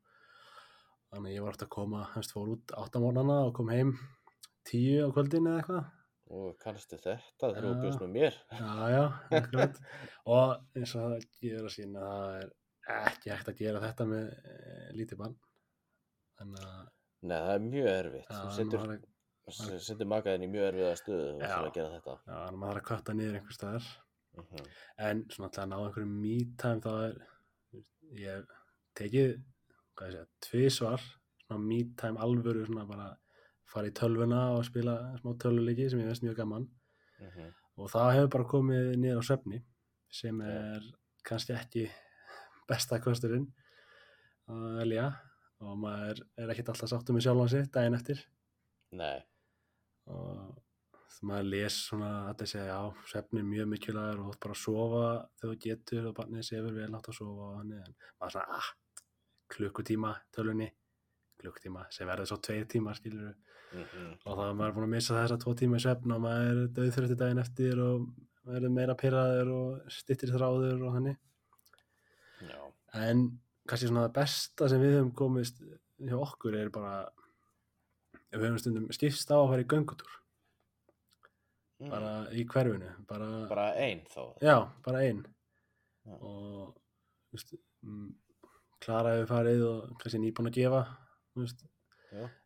þannig að ég var aftur að koma, hefst, fór út áttamónana og kom heim tíu á kvöldin eða eitthvað. og kannstu þetta þegar þú Já. bjóst með mér Já, já, akkurat. og eins og það gefur að sína að það er ekki hægt að gera þetta með e, lítið barn. Þannig að Nei, það er mjög erfitt þú setur, makaðin í mjög erfiða stöðu þú ætlar að gera þetta já, þannig að maður þarf að kvarta niður einhver staðar. mm En svona alltaf að ná einhverju me-time þá er, ég tekið, hvað ég segja, tvisvar, svona me-time alvöru, svona bara fara í tölvuna og spila smá tölvuleiki sem ég veist mjög gaman. -hmm. Og það hefur bara komið niður á svefni sem er kannski ekki besta kosturinn að velja og maður er ekkert alltaf sáttum með sjálfan sig daginn eftir Nei, og maður les svona að það segja já, svefni er mjög mikilvægur og þú ert bara að sofa þegar þú getur og barnið sefur vel átt að sofa og þannig en maður svona, ah, klukkutíma tölunni, klukkutíma sem verður svo tveir tímar skilur mm og þá er maður búin að missa þessa tvo tíma í svefn og maður er döðþrötti daginn eftir og maður er meira pyrraður og stittir þráður og þannig. Já, en kannski svona það besta sem við höfum komist hjá okkur er bara við höfum stundum skipst á að fara í göngutúr. Mm. bara í hverfinu bara, bara ein þá já, bara ein. Já. og þú veist, Klara hefur farið og kannski nýbúin að gefa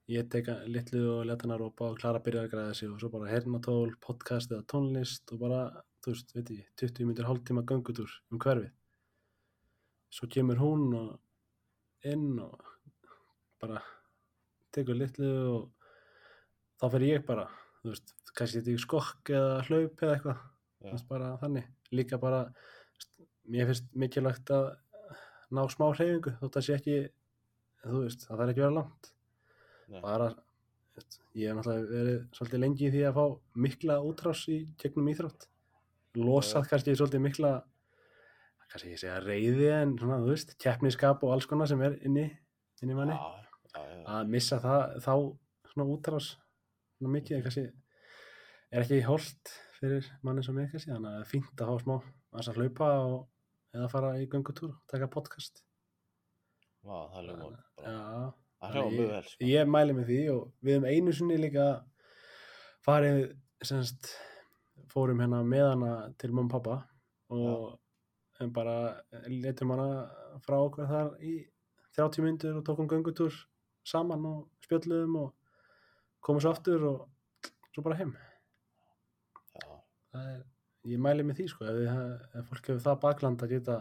ég teka litlu og leta rópa og Klara byrjar að græða sig og svo bara hernatól, podcast eða tónlist og bara, þú veist, veit ég 20 minnir hálftíma göngutúr um hverfið. Svo kemur hún og inn og bara tekur litlu og þá fer ég bara þú veist, kannski þetta í skokk eða hlaup eða eitthvað. Þú veist, bara þannig. Líka bara, mér finnst mikilvægt að ná smá hreyfingu þótt að sé ekki þú veist, það þarf ekki að vera langt Nei. bara ég hef náttúrulega verið svolítið lengi í því að fá mikla útrás í gegnum íþrótt losað kannski svolítið mikla kannski ég segja reyði en svona, þú veist, keppniskap og alls konar sem er inni, inni manni já, já, já. að missa það, þá svona útrás svona mikið, en kannski er ekki holdt fyrir manni sem ég kannski, þannig að það er fínt að fá smá að hlaupa og, eða fara í göngutúr, taka podcast. Vá, það er bara. Já, það hljóma mjög vel ég mæli með því og við hefum einu sinni líka farið semst, fórum hérna með hana til mamma og pappa og en bara letum hana frá okkur þar í 30 myndur og tókum göngutúr saman og spjöldluðum og komum svo aftur og svo bara heim. Já, það er, ég mæli með því sko ef, ef fólk hefur það bakland að geta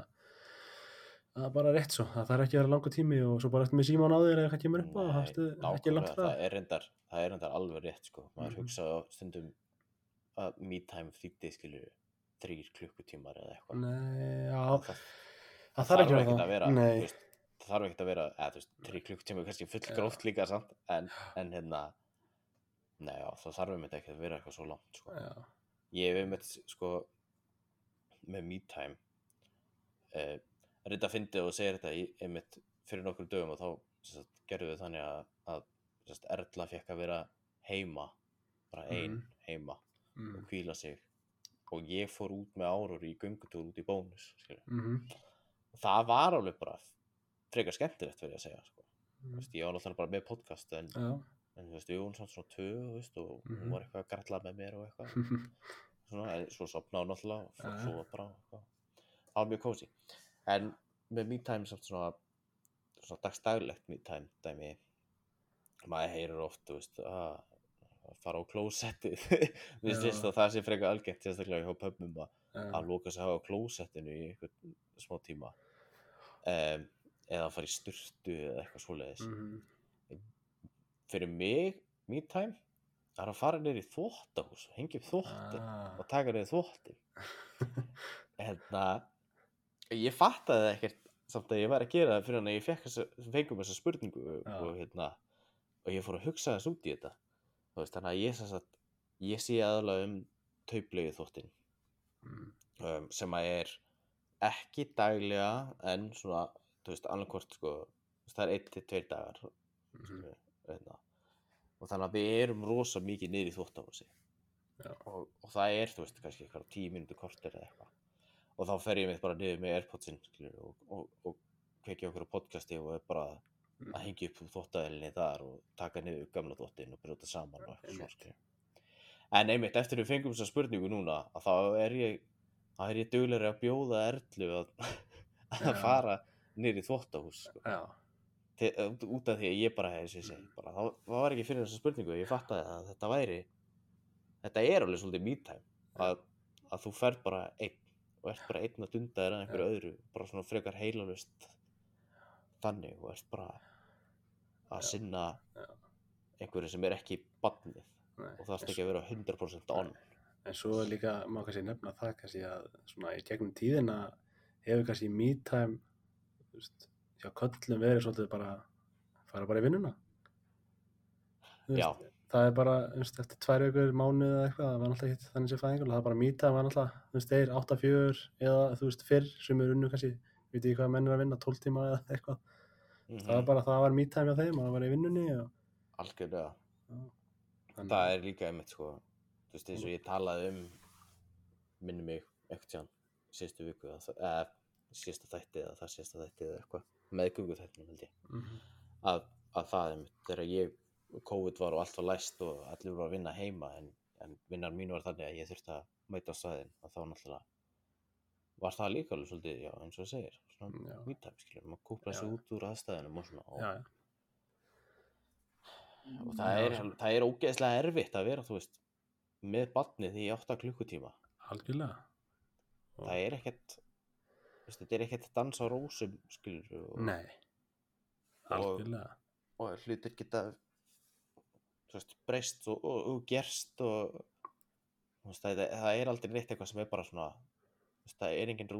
það er bara rétt svo. Það þarf ekki að vera langur tími og svo bara eftir með síman á þér eða eitthvað kemur upp Nei, það er ekki langt frá það. Er reyndar það er reyndar alveg rétt sko. Maður Mhm. hugsa á stundum að me time þýtti skilur þrýr klukkutímar eða eitthvað. Nei, já, það, það þarf ekki ekkert að að vera veist, það þarf ekkert að vera eða, þú veist, þrýr klukkutímar er kannski full gróft líka samt, en, en hérna nei, já, það þarf einmitt ekki að vera eitthvað svo langt sko. já, ég hef einmitt sko með me time uh, reynda að fyndi og segir þetta í, einmitt fyrir nokkur dögum og þá gerðum við þannig að, að sem sagt, Erla fekk að vera heima bara ein Mhm. heima mm, og hvíla sig. Og ég fór út með árur í göngutúr út í bónus mm, og það var alveg bara frekar skemmtilegt fyrir að segja sko. Þú mm, veist, ég var náttúrulega bara með podcast en, já, en þú veist, við vorum samt svona þú veist, og Mhm. hún var eitthvað að gralla með mér og eitthvað. <laughs> Svona, en svo sopnaði hún náttúrulega og svo bara eitthvað. það var mjög kósi en með me time samt svona, svona dagstæglegt me time dæmi. Maður heyrir oft þú veist, að fara á <laughs> Já. finnst að það sé frekar algengt sérstaklega hjá pömmum að, að lóka sig á klósettinu í einhvern smá tíma. Um, eða að fara í sturtu eða eitthvað svoleiðis. Mhm, fyrir mig, me time það er að fara niður í þvóttahús og hengja upp þvóttin ah, og taka niður þvóttin <laughs> hérna ég fattaði ekkert samt að ég var að gera það fyrir hann að ég fengum þessa spurningu Já. og hérna og ég fór að hugsa þess út í þetta. Veist, þannig að ég sagt ég sé aðalega um tauplegu þvóttin mm, um, sem að er ekki daglega en svona, þú veist, annarkvort sko, það er einn til tveir dagar mhm, skilur, hérna. og þannig að við erum rosa mikið niður í þvóttahúsi Já. og, og það er, þú veist, kannski eitthvað tíu mínútur kortir eða eitthvað. Og þá fer ég mitt bara niður með Airpodsinn og, og, og kveikja okkur á podcasti og bara Mm. að hengja upp þvóttaðelinni þar og taka niður gamla þvóttin og brjóta saman og eitthvað svona en einmitt, eftir við fengum þessa spurningu núna að þá er ég er ég duglegri að bjóða Erlu að, <laughs> að fara niður í þvóttahús sko. Já, til, út, af því að ég bara hefði það, var ekki fyrir þessa spurningu. Ég fattaði að þetta væri þetta er alveg svolítið me time að, að þú fer bara einn og ert bara einn að dunda þér að einhverju öðru bara svona frekar heilalust þannig og ert bara að sinna einhverju sem er ekki bannið og það en er ekki að vera 100% on. En svo líka, má kannski nefna það kannski að svona í gegnum tíðina hefur kannski me time, veist, hjá köllum verið svolítið bara, fara bara í vinnuna. Já. Það er bara, veist, eftir tvær vikur, mánuð eða eitthvað, það var náttúrulega hitt þannig sem fæðingur, það er bara me time, var náttúrulega, þú veist, þeir 8-4 eða, þú veist, fyrr sem er unnu kannski, veit ég hvað menn er að vinna, 12 tíma eða eitthvað. mm Það var bara, það var me time hjá þeim, það var í vinnunni og, algjörlega þannig, það er líka einmitt sko þú veist eins og ég talaði um minni mig eitthvað tján síðustu viku eða, það- síðasta þætti eða það síðasta þætti eða eitthvað með gungu þættinum held ég Mhm. að, að það einmitt þegar ég COVID var og allt var læst og allir voru að vinna heima en, en vinnar mín var þannig að ég þurfti að mæta á staðinn og þá náttúrulega var það líka alveg svolítið, já, eins og það segir svona Já. mítæm, skilur, maður kúpla sig út úr aðstæðinum og svona og, Já, já. og það, er, það er ógeðslega erfitt að vera, þú veist með barnið í 8 klukkutíma Algjörlega. Það er ekkert veist, þetta er ekkert dans á rósum skilur og, Nei, algjörlega. og hlutir geta veist, breyst og, og, og gerst og það, það er aldrei neitt eitthvað sem er bara svona veist, það er engin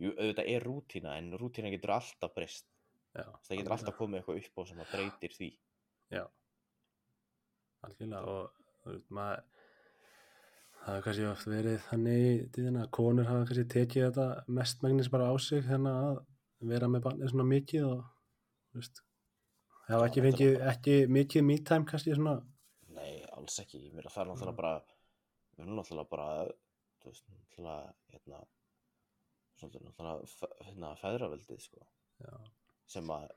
jú, auðvitað er rútína en rútína getur alltaf breyst. Já, það getur alltaf komið eitthvað upp á sem að breytir því. Algjörlega og maður það hefur kannski oft verið þannig í tíðina að konur hafa kannski tekið þetta mestmægnis bara á sig hérna að vera með barnið svona mikið og veist hafa Já, ekki fengið bara- ekki mikið me time kannski svona. Nei, alls ekki, ég meina það er náttúrulega Mm. bara við erum náttúrulega bara þú veist, náttúrulega hérna, náttúrulega hérna, feðraveldið sko. Já, sem að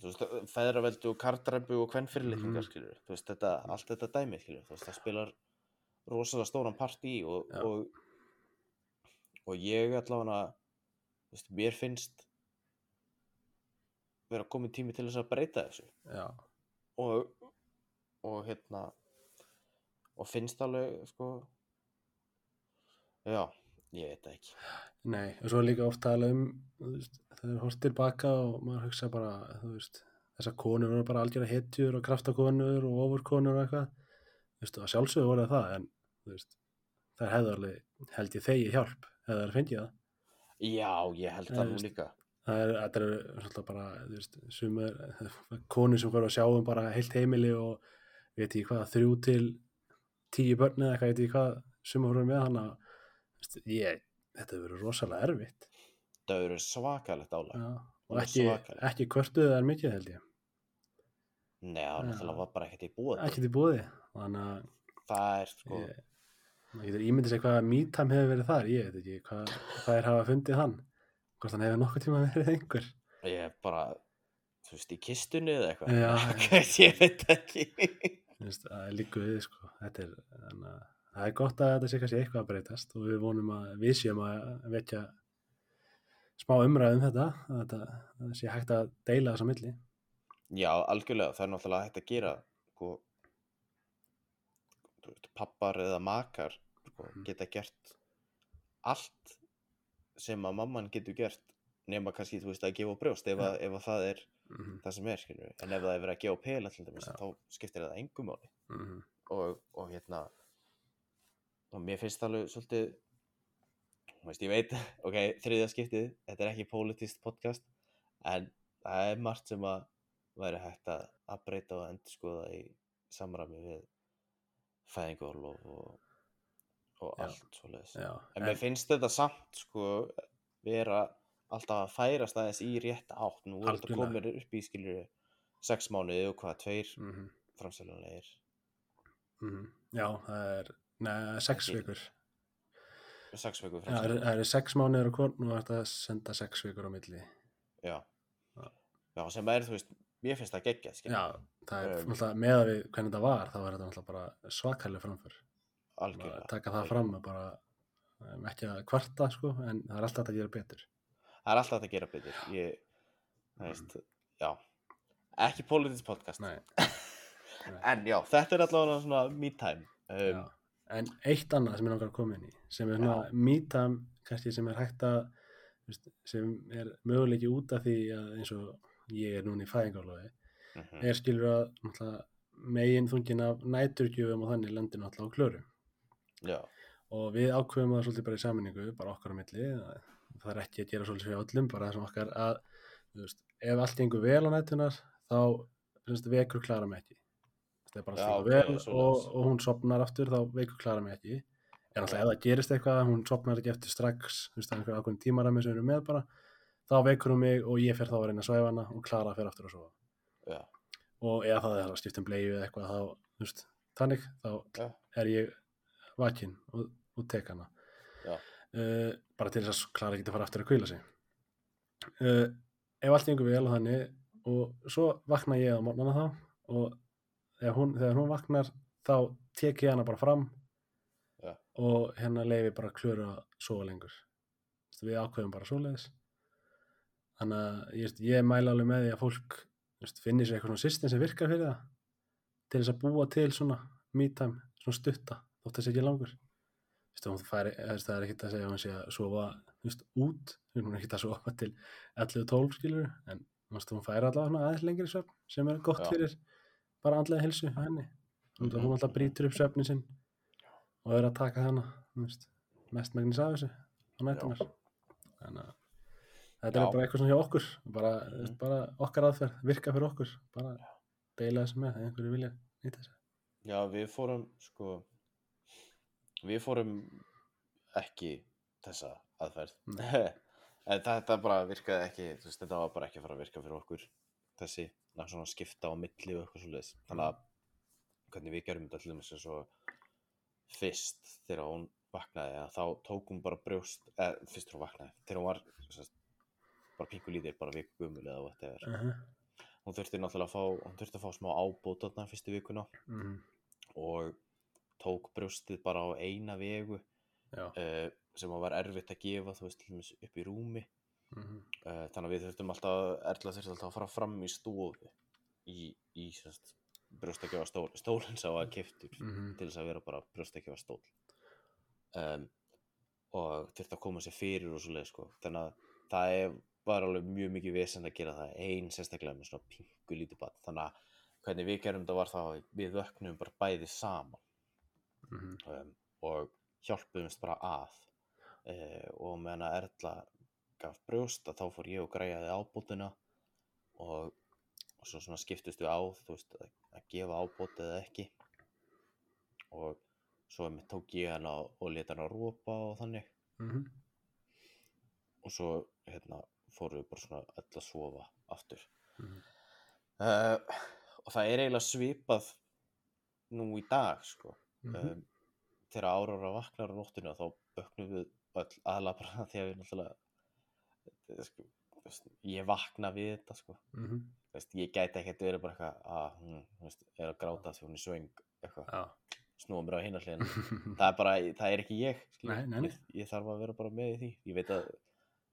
feðraveldi og kardræpu og veist, þetta, allt þetta dæmi veist, það spilar rosalega stóran part í og, Já. og, og ég allavega veist, mér finnst vera komin tími til þess að breyta þessu. Já, og, og hérna og finnst alveg sko já, ég veit það ekki. Nei, og svo er líka oft tala um veist, það er hort tilbaka og maður hugsa bara, þessar konur voru bara algjörða hetjur og kraftakonur og ofurkonur og eitthvað. Sjálfsögðu voru það það en, veist, það hefði alveg held ég þegi hjálp, hefði það fengið það. Já, ég held það nú líka. það er, þetta er svolítið bara, veist, sumur konur sem voru að sjá um bara heilt heimili og ég veit ekki hvað, þrjú til tíu börn eða eitthvað, ég veit ekki hvað sumur voru með þú veist, ég, þetta verið rosalega erfitt það eru svakalegt álag. Já, og ekki, ekki kvörtuðu þær mikið held ég. Nei, það Já. náttúrulega var bara ekkert í búið búði þannig að það er sko. ég, maður getur ímyndið sér hvað mítam hefur verið þar ég veit ekki hvað þær hafa fundið hann hvort hann hefur nokkuð tíma verið einhver. Ég er bara þú veist, í kistunni eða eitthvað. Já. <laughs> ég veit ekki. Það er líku við sko. þetta er, þannig að það er gott að þetta sé kannski eitthvað að breytast og við vonum að við séum að vekja smá umræð um þetta að það sé hægt að deila þessa milli já, algjörlega, það er náttúrulega hægt að gera sko þú veist, pappar eða makar sko, Mhm. geta gert allt sem að mamman getur gert nema kannski, þú veist, að gefa brjóst ef, að, ef að það er mm það sem er, skilur en ef það er verið að gefa pela til dæmis, Já. þá skiptir það engum máli -hmm. og, og hérna og mér finnst það alveg svolítið veist, ég veit, <laughs> ok, þriðja skiptið þetta er ekki politist podcast en það er margt sem að væri hægt að, breyta og endurskoða í samræmi við fæðingarlof og, og Já. allt svoleiðis. Já, en mér finnst þetta samt sko vera alltaf að færast aðeins í rétta átt. Nú er þetta komið upp í skilur sex mánuði og hvað, tveir mm -hmm. framsælunlegir Já, það er neða, sex Ekki- vikur sex viku Já, það eru- sex mánuður og hvort nú er þetta að senda sex vikur á milli Já. Já. Sem er, þú veist, mér finnst það geggjað, skilur. Já, það er Um, með að við hvernig þetta var þá er þetta bara svakalega framför Algjörlega. taka það fram að bara um, ekki að kvarta sko en það er alltaf að gera betur Það er alltaf að gera betur. Ég, það veist, já. Ekki politics podcast. <laughs> Nei, En já, þetta er allavega svona me time. Um, En eitt annað sem ég langar að koma inn í sem er svona mítam kannski sem er hægt að veist, sem er möguleiki út af því að eins og ég er núna í fæðingálofi mhm, er skilur að megin þungin af næturgjöfum og þannig lendir náttúrulega á klöru Já, og við ákveðum það svolítið bara í sammenningu bara okkar á milli það er ekki að gera svolítið fyrir öllum bara þessum okkar að veist, ef allt gengur vel á nætunar þá finnst, vekur Klara mig ekki það er bara ok, gengur vel og, og hún sopnar aftur þá vekur Klara mig ekki. En alltaf ef það gerist eitthvað hún sopnar ekki eftir strax þú veist, einhver ákveðin tímarami sem erum með bara þá vekur hún mig og ég fer þá að reyna að svæfa hana og Klara fer aftur að sofa. Já, og eða það er að skipta um bleiðu eða eitthvað þá, þú veist, þannig þá já, er ég vakinn og, og tek hana. Uh, bara til þess að Klara geti að fara aftur að kvíla sig. Uh, ef allt gengur vel og þannig og svo vakna ég á morgnana þá og þegar hún, þegar hún vaknar þá tek ég hana bara fram Já. og hérna leifi bara klöru að sofa lengur við ákveðum bara svoleiðis þannig að ég, ég mæla alveg með því að fólk finnir sér eitthvað svona system sem virkar fyrir það til þess að búa til svona me time, svona stutta þótt það sé ekki langur Þú veist, hún færi, það er ekkert að segja að hún sé að sofa þú veist, út, hún er ekkert að sofa <laughs> til 11-12 skilur en hún færi allavega aðeins lengri sem er gott Já. fyrir bara andlega hilsu á henni. Hún, Mhm, hún alltaf brýtur upp svefnin sinn og er að taka hana þú veist, mest megnis af þessu á nætunar þannig að þetta Já. er bara eitthvað svona hjá okkur bara, veist, Mhm. bara okkar aðferð, virka fyrir okkur bara deila þessu með ef einhverju vilja nýta þessu. Já, við fórum, sko, við fórum ekki þessa aðferð. <laughs> en þetta bara virkaði ekki, veist, þetta var bara ekki að fara að virka fyrir okkur, þessi, svona skipta á milli og eitthvað svoleiðis. Þannig að, hvernig við gerum þetta allir með svo fyrst þegar hún vaknaði að þá tók hún bara brjóst eða fyrst þegar hún vaknaði, þegar hún var sem sagt, bara pingu lítil, bara viku gumul eða whatever. uh -huh. hún þurfti náttúrulega að fá hún þurfti að fá smá ábót þarna fyrstu vikuna mm og tók brjóstið bara á eina vegu uh, sem var erfitt að gefa þú veist til dæmis upp í rúmi Mhm. uh, þannig að við þurftum alltaf Erla þurfti alltaf að fara fram í stofu í, í semst brjóstakjöfa stól stólinn sá að keftur Mhm. til þess að vera bara brjóstakjöfa stól um, og þurfti að koma sér fyrir og svoleið sko þannig að það er, var alveg mjög mikið vesend að gera það ein sérstaklega með svona pingu lítið bad þannig að hvernig við gerum þetta var það að við vöknum bara bæði saman Mhm. um, og hjálpuðumst bara að uh, og meðan að Erla gaf brjóst að þá fór ég og græjaði ábútuna og, og svo svona skiptust við á þú veist að, að gefa ábúti eða ekki og svo einmitt tók ég hana og leta hana rópa og þannig Mhm. og svo hérna fórum við bara svona öll að sofa aftur Mhm. uh, og það er eiginlega svipað nú í dag sko Mhm. um, þegar árára vaknar á nóttina þá böknum við öll aðla bara <laughs> því að við náttúrulega eh, sko, þú veist, ég vakna við þetta sko Mhm. Þú veist, ég gæti ekkert verið bara eitthvað að hún þú veist, er að gráta því hún er svöng snúa mér á hinna hliðina <laughs> það er bara, það er ekki ég. Nei, nei, nei. Ég, ég þarf að vera bara með í því ég veit að,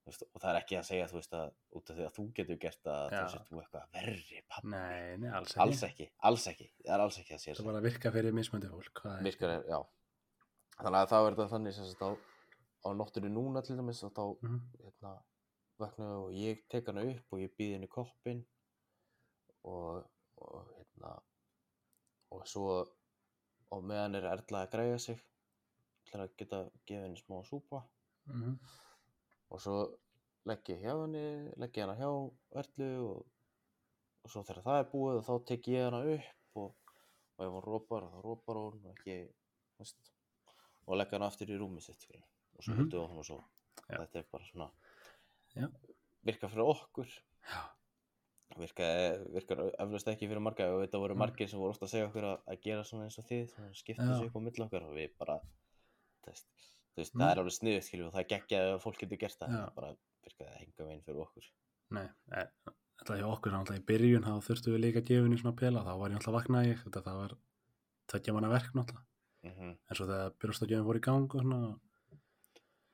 þú og það er ekki að segja þú veist að, út af því að þú getur gert að þá sér þú eitthvað verri pappi Nei, nei, alls ekki. alls ekki, alls ekki, það er alls ekki að segja Það er bara að virka fyrir mismöndi fólk. virkar er, já þannig að það verður þannig sem sagt á, á nóttunni núna til dæmis og þá Mhm. hérna, vaknaði og ég tek hana upp og ég býð henni koppin og, og hérna og svo og meðan er Erla að græja sig til að geta gefið henni smá súpa Mhm. og svo legg ég hjá henni legg ég hana hjá Erlu og, og svo þegar það er búið þá tek ég hana upp og, og ef hún rópar þá rópar hún og ekki veist, og legg hana aftur í rúmi sitt og svo Mhm. höldum við áfram og svo Já. þetta er bara svona Já. virkar fyrir okkur Já. virkar, virkar eflaust ekki fyrir marga og þetta voru Mm. margir sem voru ofta að segja okkur að, að gera svona eins og þið skipta þessu upp á milli okkar og við bara þú veist Mm. það er alveg skilju og það er geggjað ef fólk getur gert það en bara virkaði enga veginn fyrir okkur Nei, e- þetta hjá okkur náttúrulega í byrjun þá þurftum við líka að gefa henni svona pela þá var ég náttúrulega vaknaði ég þetta var tveggja manna verk náttúrulega mm en svo þegar byrjastagjöfum fór í gang og svona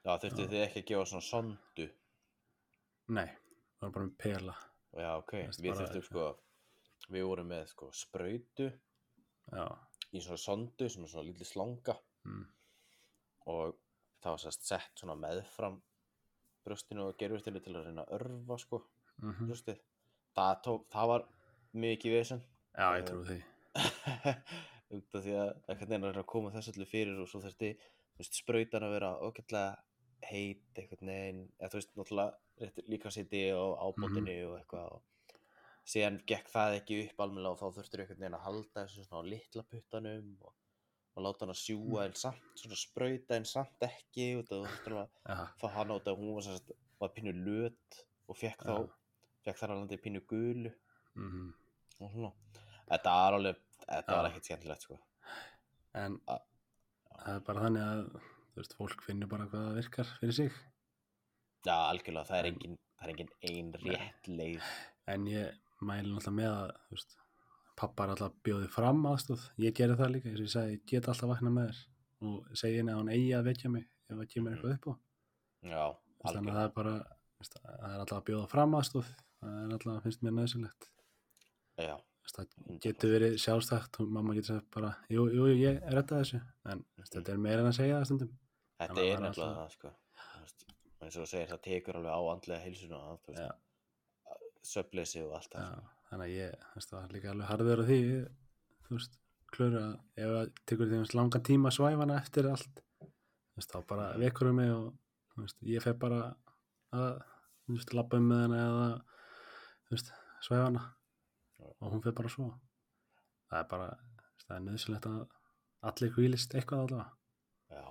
Já, þurftu þið ekki að gefa svona sondu nei, það var bara með pela. Já, ok, við þurftum sko við vorum með sko sprautu já, í svona sondu sem er svona lítið slanga. Mm, og það var sérst sett svona meðfram brjóstinu og gerfustinu til að reyna að örfa sko mm brjóstið. Það, tók, það var mikið vesen. Já, ég trúi því. <laughs> Út af því að einhvern veginn að reyna að koma þessu allir fyrir og svo þurfti sprautan að vera ógætlega heit einhvern veginn, eða þú veist, náttúrulega líka siti og ábótinu og eitthvað og síðan gekk það ekki upp almennilega og þá þurftur einhvern veginn að halda þessu svona á litla puttanum og, og láta hann að sjúga en samt svona sprauta en samt ekki af þú þurftur að já, fá hana út af hún var, sérst, var pínu löt og fekk þá fekk þar alveg pínu gulu. Mm, og svona. Þetta var alveg, þetta var ekkert skemmtilegt sko. En það er bara þannig að þú veist, fólk finnur bara hvað það virkar fyrir sig Já, algjörlega, það er En- engin, það er engin ein rétt leið. en ég mæli náttúrulega með að veist, pappa er alltaf bjóðið fram aðstóð ég gerði það líka, ég sagði, ég get alltaf vaknað með þér og segi henni að hún eigi að vekja mig ef það kemur eitthvað upp á Já, þannig að það algjörlega. er bara veist, það er alltaf bjóða fram aðstóð það er alltaf, finnst mér nöðsynlegt Já, það 100%. getur verið sjálfstætt og mamma getur sagt bara, jú, jú, ég redda þessu en veist, þetta er meira en að segja það stundum þetta er nefnilega það, sko. Eins og þú segir, það tekur alveg á andlega heilsuna, veist, söfleysi og allt það. Já, þannig að ég, það var líka alveg harður á því, þú veist, klöru að ef það tekur því veist, langan tíma að svæfa hana eftir allt, þú veist, þá bara Mhm. vekur um mig og, þú veist, ég fer bara að, þú veist, labba um með hana eða, þú veist, svæfa hana Já. og hún fer bara svo. Það er bara, það er nöðsilegt að allir hvílist eitthvað allavega. Já.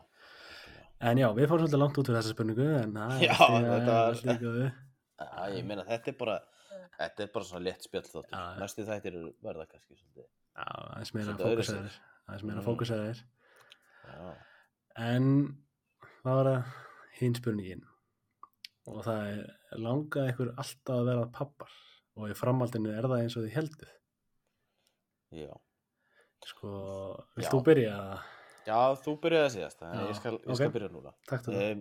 En já, við fórum svolítið langt út fyrir þessa spurningu, en það Já, allt í- þetta var- allt í góðu. Já, ég meina, þetta er bara, þetta er bara svona létt spjall þáttur. Já. Næstu þættir verða kannski svolítið. Já, meira Svolítið öðruvísi. fókusaðir, aðeins meira Mhm. fókusaðir. Já, En það var að hinn spurningin og það er langað ykkur alltaf að vera pappar og í framhaldinu er það eins og þið helduð. já. Sko, vilt þú byrja að Já, þú byrjaði að síðast, Já, ég skal, ég ok. skal byrja núna. Takk til það. Um,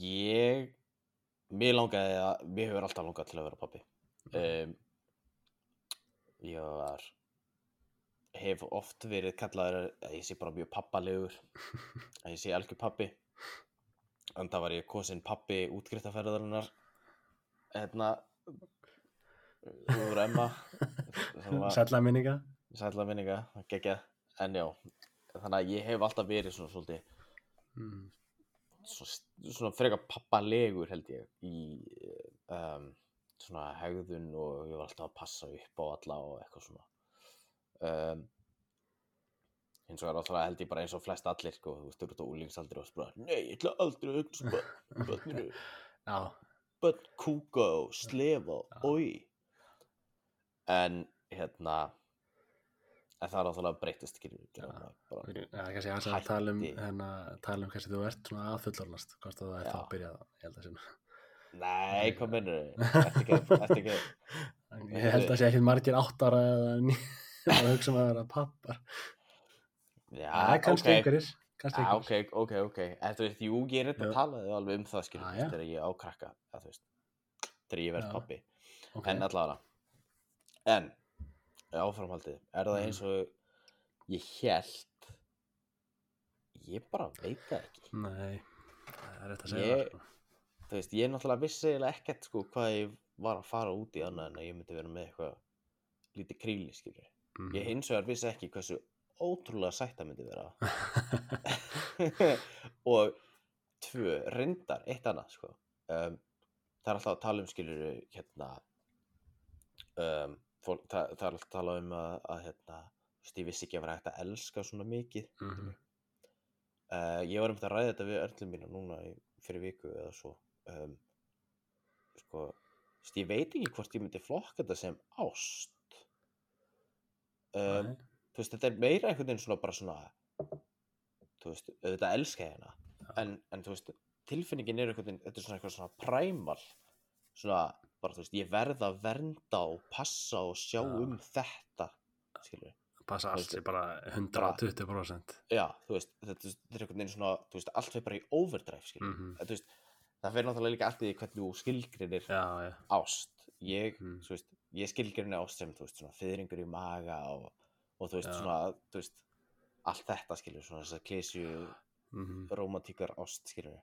ég, mér langaði að, mér hefur alltaf langað til að vera pappi. Um, ég var, hef oft verið kallaður að ég sé bara mjög pappalegur, að ég sé algjör pappi. En það var ég kosin pappi útskriftafærðarinnar, hérna, úr Emma, sem var- Sætla minninga. Sætla minninga, geggjað, en já, þannig að ég hef alltaf verið svona svolítið, Mm. svona, svona frekar pappalegur held ég í um, svona hegðun og ég var alltaf að passa upp á alla og eitthvað svona. Um, eins og er alltaf held ég bara eins og flest allir sko, þú veist, þú ert á úlingsaldri og spara nei, ég ætla aldrei að hugsa <laughs> Já, börn kúka og slefa, Já. oi. En hérna en það er alltaf breytist skilur bara, bara, við- já, kannski aðeins að tala um, hérna, tala um kannski þú ert svona að fullornast, hvort að það er þá að byrja það, ég held að sinna. nei, hvað mennur ekki, ekki Ég held að sé ekki margir átt ára eða <laughs> að hugsa um að vera pappar. já, Það er kannski ok. einhverjir, kannski Já, einhverjir. ok, ok, ok. Þú veist, jú, ég er þetta að tala alveg um það, þú veist, já. þegar ég ákrakka, þegar ég verð pappi. En allavega. En, áframhaldið, er það Mhm. eins og ég held, ég bara veit það ekki. Nei, það er rétt að segja Ég- sko. Þú veist, ég náttúrulega vissi eiginlega ekkert, sko, hvað ég var að fara út í annað en að ég myndi vera með eitthvað lítið kríli, skiljum. Mhm. Ég hins vegar vissi ekki hversu ótrúlega sætt það myndi vera. <laughs> og tvö, reyndar, eitt annað sko. um, það er alltaf að tala um skilur hérna um, fólk, það, það er alltaf að tala um að, að hérna, veist, ég vissi ekki að vera hægt að elska svona mikið Mhm. uh, ég var um þetta að ræða þetta við örlum mína núna í, fyrir viku eða svo um, sko veist, ég veit ekki hvort ég myndi flokka þetta sem ást. Um, þú veist, þetta er meira einhvern veginn svona bara svona þú veist, auðvitað elska hana en, en þú veist, tilfinningin er einhvern veginn þetta er svona eitthvað svona præmal svona, bara þú veist, ég verð að vernda og passa og sjá Já. um þetta skilur Passa allt sér bara 120%. já, þú veist, þetta, er einhvern veginn svona þú veist, allt fyrir bara í overdrive skilur Mhm. en, þú veist, það fyrir náttúrulega líka allt í hvernig þú skilgrinir Já, já. ást ég, Mm. þú veist, ég skilgrinni ást sem þú veist, svona fyrringur í maga og, og þú veist, svona, þú veist allt þetta skilur, svona þess að klísju Mhm. romantíkar ást skilur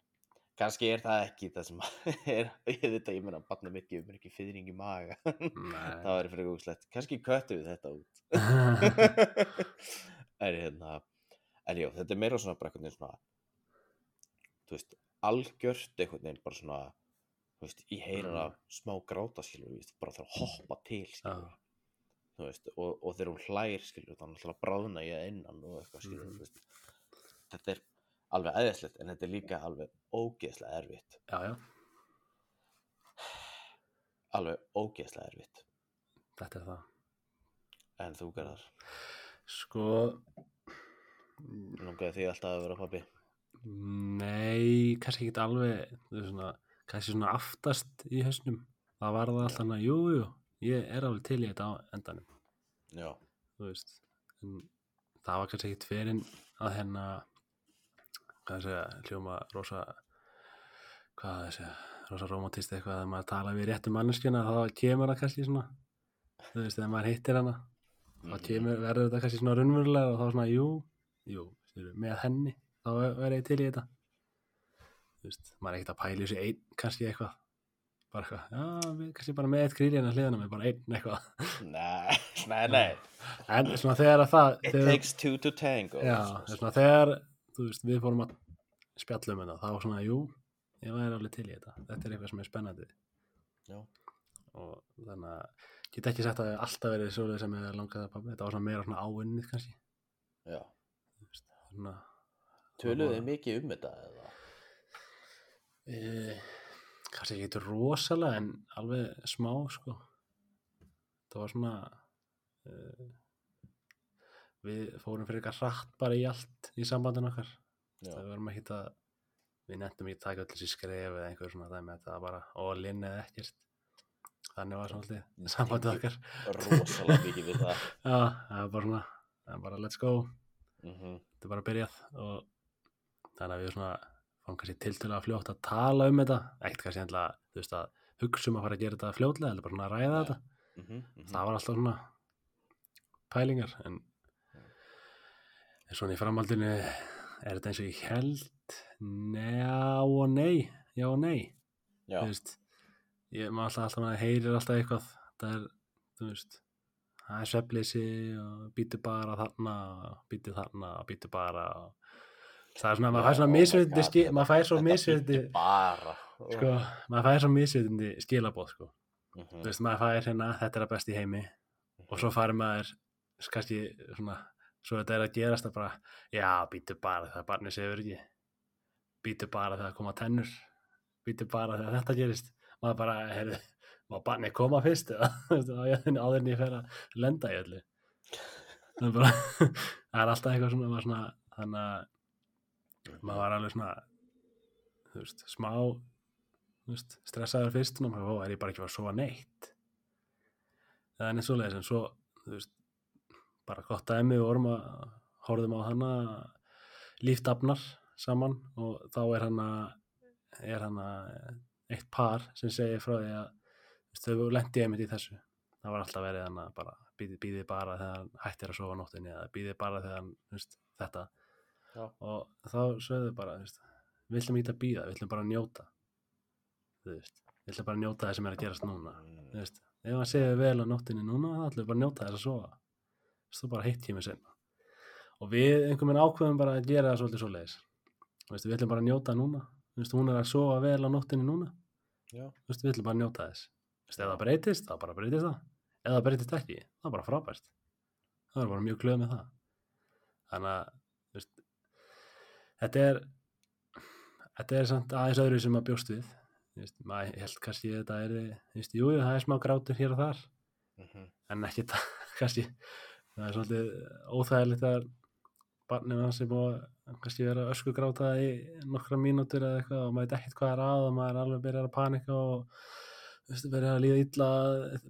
kannski er það ekki það sem <laughs> er, ég þetta, ég meina barna mitt gefur mér ekki fyrring í maga. <laughs> Það væri fyrir góðslegt, kannski köttu við þetta út. <laughs> En hérna en já, þetta er meira svona bara veginn svona þú veist, algjört einhvern veginn bara svona þú veist, ég heyra Mm. hana smá gráta skilur, veist, bara þarf að hoppa til skilur, Já. þú veist, og, og þegar hún hlær skilur, þannig að bráðna ég innan og eitthvað skilur, veist. Þetta er alveg eðislegt en þetta er líka alveg ógeðslega erfitt Já, já. alveg ógeðslega erfitt Þetta er það. en þú gerðar, Sko, langaði því alltaf að vera pabbi nei, kannski ekki alveg, svona, kannski svona aftast í hausnum. Það var það alltaf hana, jú, jú, ég er alveg til í þetta á endanum, já, þú veist. En það var kannski ekki tverinn að hérna, hvað það segja, hljóma rosa, hvað það segja, rosa romantist eitthvað að maður tala við réttu manneskjuna, þá kemur það kannski svona, þú veist, þegar maður hittir hana, þá Mhm. kemur, verður þetta kannski svona raunverulega og þá svona, jú, jú, með henni, þá verður ég til í þetta. Þú veist, maður er ekkert að pæla í þessu einn, kannski eitthvað, bara eitthvað, já, við kannski bara með eitt gríli hérna hliðina með bara einn eitthvað. Nei, <laughs> nei, nei En svona þegar að það, It þegar, takes two to tango já, svona þegar, þú veist, við fórum að spjalla um þetta, þá svona, jú, ég væri alveg til í þetta, þetta er eitthvað sem er spennandi. Já. Og þannig að, get ekki sagt að það alltaf verið svoleið sem er langað að pabbi, þetta var svona meira svona áunnið kannski. Já. Töluðu þið mikið um þetta eða? e, kannski ekki eitthvað rosalega en alveg smá sko það var svona e, við fórum fyrir eitthvað hratt bara í allt í sambandinu okkar. Það ekki að við nefndum ekki að taka öll þessi skref eða einhver svona dæmi þetta var bara all-in eða ekkert. Þannig var alltaf sambandið okkar. Rosalega mikið við það. <laughs> já, það var bara svona það er bara let's go. Mhm, þetta er bara byrjað og þannig að við svona fáum kannski tiltölulega fljótt að tala um þetta. Ekkert kannski endla, þú veist að hugsa um að fara að gera þetta fljótlega eða bara svona að ræða Nei. þetta. Mhm, mhm. það var alltaf svona pælingar en, en svona í framhaldinu er þetta eins og ég held? Njá og nei já og nei. Já, þú veist, ég maður alltaf, alltaf maður heyrir alltaf eitthvað. Það er, þú veist það er svefleysi og býtu bara þarna, býtu þarna býtu bara. Það er svona, maður fær svona oh skil, maður fær svo Þetta misvitandi bíddu bara. Sko, maður fær svo misvitandi skilabóð sko, Mhm, þú veist, maður fær hérna þetta er að best í heimi. Og svo farið maður kannski svona svo þetta er að gerast að bara já, býtu bara þegar barnið sefur ekki. Býtu bara þegar koma tennur. Býtu bara þegar þetta gerist. Maður bara, heyrðu, má barnið koma fyrst eða, <laughs> áður en ég fer að lenda í öllu. Það er bara <laughs> það er alltaf eitthvað svona, maður svona þannig að maður var alveg svona þú veist, smá þú veist, stressaður fyrst og maður, ó, er ég bara ekki að að sofa neitt? Það er neitt svoleiðis en svo, þú veist bara gott dæmi og vorum að horfðum á hana líftafnar saman og þá er hana er hana eitt par sem segir frá því að þau lendi einmitt í þessu. Það var alltaf verið hana bara býði, býði bara þegar hann hættir að sofa nóttinni eða býði bara þegar veist, þetta. Já. og þá sögðu bara, við ætlum ekki að býða, við ætlum bara að njóta. Við ætlum bara að njóta það sem er að gerast núna. Veist, ef hann segir vel á nóttinni núna þá ætlum við bara að njóta þess að sofa þú bara heitt tími senna og við einhvern veginn ákveðum bara að gera það svolítið svoleiðis. Þú veist, við ætlum bara að njóta núna. Veist, hún er að sofa vel á nóttinni núna. Veist, við ætlum bara að njóta þess. Ef það breytist, þá bara breytist það. Ef það breytist ekki, er bara frábært. Það er bara mjög glöð með það. Þannig að þetta er þetta er samt aðeins öðru sem maður bjóst við. Maður held kannski að þetta er þú veist, jú, jú, það er smá grátur hér og þar. Mhm, en ekki það, <laughs> kannski það er svolítið óþægilegt að barnið hans er búið að kannski vera ösku gráta í nokkra mínútur eða eitthvað og maður veit ekkert hvað er að og maður er alveg byrjar að panika og byrjar að líða illa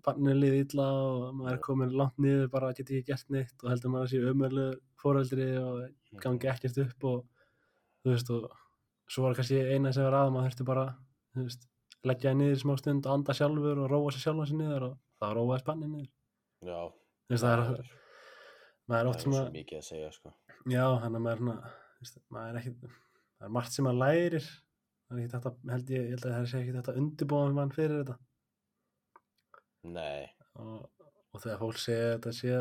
barnið líða illa og maður er komin langt niður bara geti ekki gert neitt og heldur maður að sé umölu fóreldri og gangi ekkert upp og þú veist og svo var kannski eina sem var að maður þurfti bara veist, leggja niður í smá stund og anda sjálfur og róa sér sjálfa sér niður og þá róaði spannið niður. Já, veist, það er það er svo mikið að segja sko. já, hann er maður maður er ekki, það er margt sem maður lærir. Það er ekki þetta, held ég, ég held að það sé ekki þetta undirbúan mann fyrir þetta. Nei, og, og þegar fólk segja þetta sé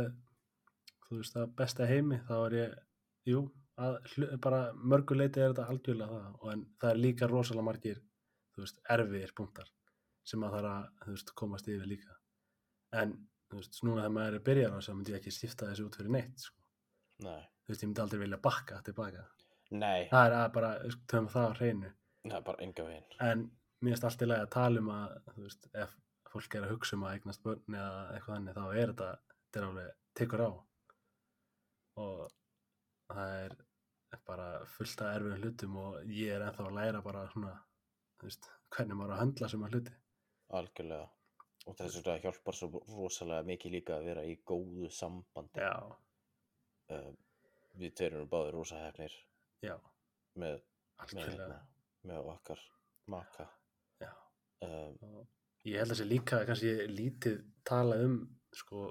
þú veist, það besta heimi þá er ég, jú að, bara mörguleiti er þetta algjörlega það og en það er líka rosalega margir þú veist, erfiðir punktar sem að það er að, þú veist, komast yfir líka. En, þú veist, núna þegar maður er byrjar á þess að myndi ég ekki stifta þessu út fyrir neitt sko. nei, þú veist, ég myndi aldrei vilja bakka tilbaka nei, það er að bara, töfum það á hreinu það er bara enga veginn. en mér finnst allt í lagi að tala um að þú veist, ef fólk er að hugsa um að eignast börn eða eitthvað þannig, þá er þetta þetta er alveg, tekur á og það er bara fullt af erfiðum hlutum og ég er ennþá að læra bara svona, þú veist, hvernig maður á að höndla sem að hluti Algjörlega. Og þess vegna hjálpar svo rosalega mikið líka að vera í góðu sambandi. já, Uh, við tveir erum báðir rosa hefnir já, með, með, hérna, með okkar maka. já. Um, ég held að sé líka kannski lítið tala um sko,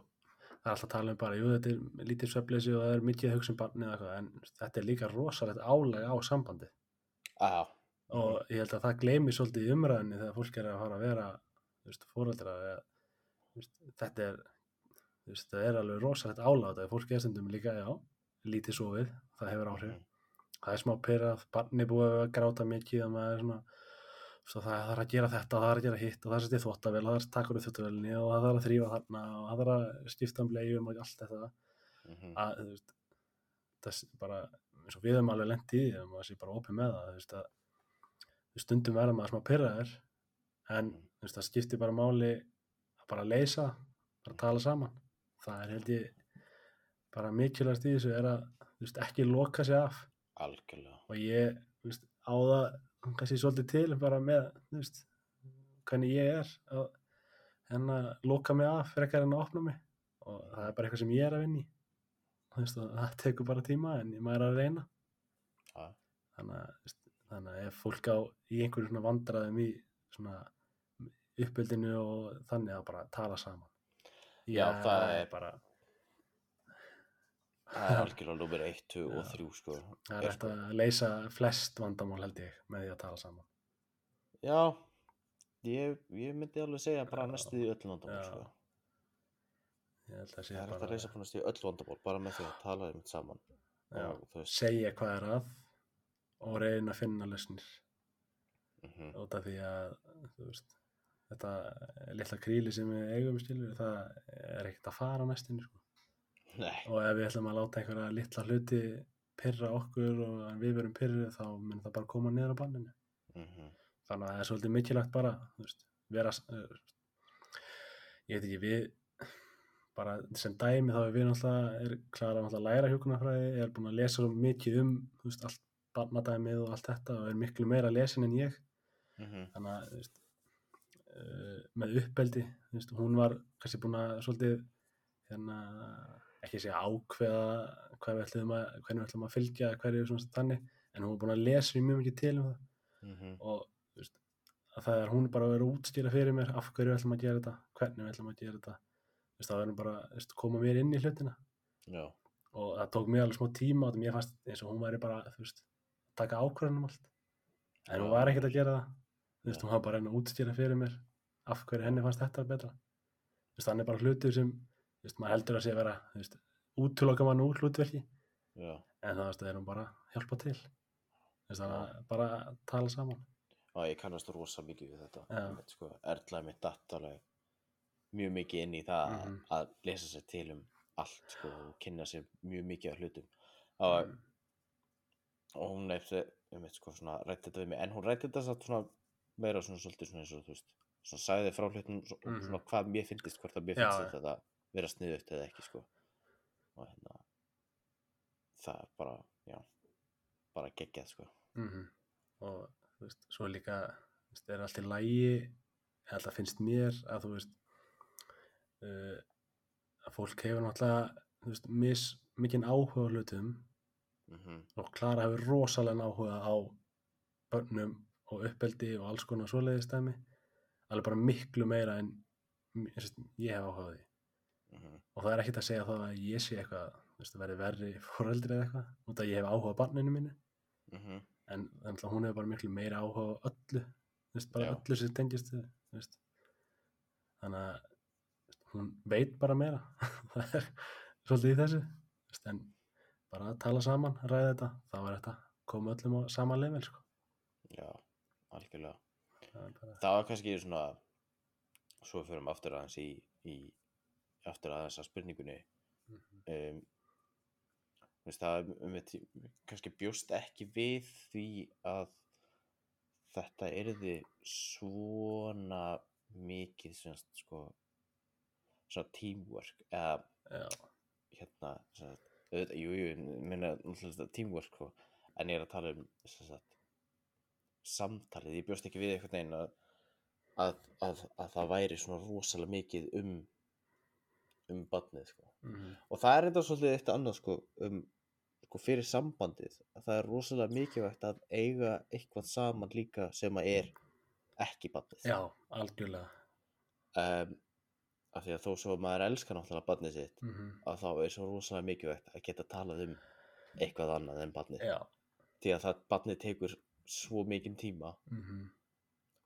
það er alltaf að tala um bara jú, þetta er lítið svefleysi og það er mikið að um eða eitthvað, en þetta er líka rosalegt álag á sambandi á, og ég held að það gleymi svolítið í umræðinni þegar fólk er að fara að vera veist, veist, þetta er veist, það er alveg rosalegt álag þegar fólk er stundum líka, já, lítið sofið það hefur áhrif, mhm, það er smá pyrrað barni búið að gráta mikið og maður er svona svo það þarf að gera þetta það þarf að gera hitt og það að þvóttavel það þarf að taka úr þvóttavelni og það þarf að þrýfa þarna og það þarf að skipta um blegjum og allt þetta. Mhm, að þú veist það er bara, eins og við höfum alveg lent í því og maður sé bara opið með það þú veist að stundum verða maður smá pyrraður en Mhm. Veist, það skiptir bara máli að bara leysa bara tala saman. Það er held ég bara mikilvægast í þessu er að veist, ekki loka sig af. Algjörlega. og ég veist, á það kannski svolítið til bara með hvernig ég er að en að loka mig af frekar en að opna mig. Og það er bara eitthvað sem ég er að og það tekur bara tíma en ég maður er að reyna. Já. þannig að, þannig að ef fólk á í einhverju svona vandræðum í svona uppbyldinu og þannig að bara tala saman Já, það er- bara það er algjörlega númer 1, 2 og Já. 3 sko. það er eftir að leysa flest vandamál held ég með því að tala saman Já, ég, ég myndi alveg segja bara Já. næstu í öll vandamál Já. sko. að Það er að bara reysa bara næstu í öll vandamál bara með því að tala um saman já, segja hvað er að og reyna að finna lausnir mhm, út af því að þú veist, þetta litla kríli sem við eigum skilur það er ekkert að fara næstinni sko. Og ef við ætlum að láta einhverja litla hluti pyrra okkur og við verum pyrrið þá mun það bara koma niður á banninu. Mhm, þannig að það er svolítið mikilvægt bara veist, vera uh, ég veit ekki við bara sem dæmi þá er við náttúrulega er klara að læra hjúkunarfræði er búin að lesa svo mikið um veist, allt barnadæmið og allt þetta og er miklu meira lesin en ég. Mhm, þannig að veist, uh, með uppeldi veist, hún var kannski búin að svolítið hérna, ekki segja ákveða hvað við ætlum að, hvernig við ætlum að fylgja hverju svona þannig, en hún var búin að lesa mjög mikið til um það. Mhm, og þú veist, að það er hún bara að vera að útstýra fyrir mér af hverju við ætlum að gera þetta hvernig við ætlum að gera þetta. Veist, það verður bara veist, koma mér inn í hlutina. Já, og það tók mér alveg smá tíma og mér fannst eins og hún væri bara veist, að taka ákvörðunum allt. En hún Já. var ekkert að gera það þú veist, hún var bara reyna að útstýra fyrir mér af hverju henni fannst þetta betra. Þú veist, hann er bara hlutur sem þú veist, maður heldur að sé að vera þú veist, útloka mann úr hlutverki. Já, en það veist, er hún bara að hjálpa til. Þú veist, þannig að bara að tala saman. Já, ég kannast rosa mikið við þetta. Einmitt, sko, Erla mitt datt alveg mjög mikið inn í það Mhm. að lesa sér til um allt sko, og kynna sér mjög mikið af hlutum. Og, Mm. og hún eftir um sko svona rætti þetta við mig. En hún rætti þetta svona meira svona svolítið svona eins og þú veist svona sagði frá hlutum svo, Mhm. svona hvað mér finnist hvort að mér finnst þetta vera sniðut eða ekki sko. Og hérna það er bara, já bara geggjað sko. Mm og þú veist, svo líka veist, er allt í lægi eða finnst mér að þú veist uh, að fólk hefur náttúrulega þú veist, mis mikinn áhuga hlutum mm og Klara hefur rosalega áhuga á börnum og uppeldi og alls konar svoleiðis dæmi alveg bara miklu meira en sagt, ég hef áhuga á því -hmm. og það er ekkert að segja það að ég sé eitthvað veist, verði verri <laughs> fóreldri eða eitthvað út að ég hef áhuga á barninu mínu Mm en þannig að hún hefur bara miklu meira áhuga á öllu veist, bara Já. öllu sem tengist veist. þannig að hún veit bara meira <laughs> það er svolítið í þessu veist, en bara að tala saman, ræða þetta þá var þetta koma öllum á sama level sko. já, algjörlega. Það bara, það var kannski svona svo fyrir við aftur aðeins í, í aftur aðeins að spurningunni. Mhm. um, þú veist, það um, um, kannski bjóst ekki við því að þetta yrði svona mikið semst, sko, svona teamwork eða já, hérna semst, auðvitað, jú, jú, minna náttúrulega teamwork sko, en ég er að tala um semst, samtalið, ég bjóst ekki við einhvern veginn að, að, að, að það væri svona rosalega mikið um um badnið sko. mm, og það er enda svolítið eitt annað sko, um, sko fyrir sambandið að það er rosalega mikilvægt að eiga eitthvað saman líka sem að er ekki badnið já, algjörlega. Um, af því að þó svo að maður elskar náttúrulega badnið sitt mm að þá er svo rosalega mikilvægt að geta talað um eitthvað annað en badnið já, því að það badnið tekur svo mikinn tíma. Mm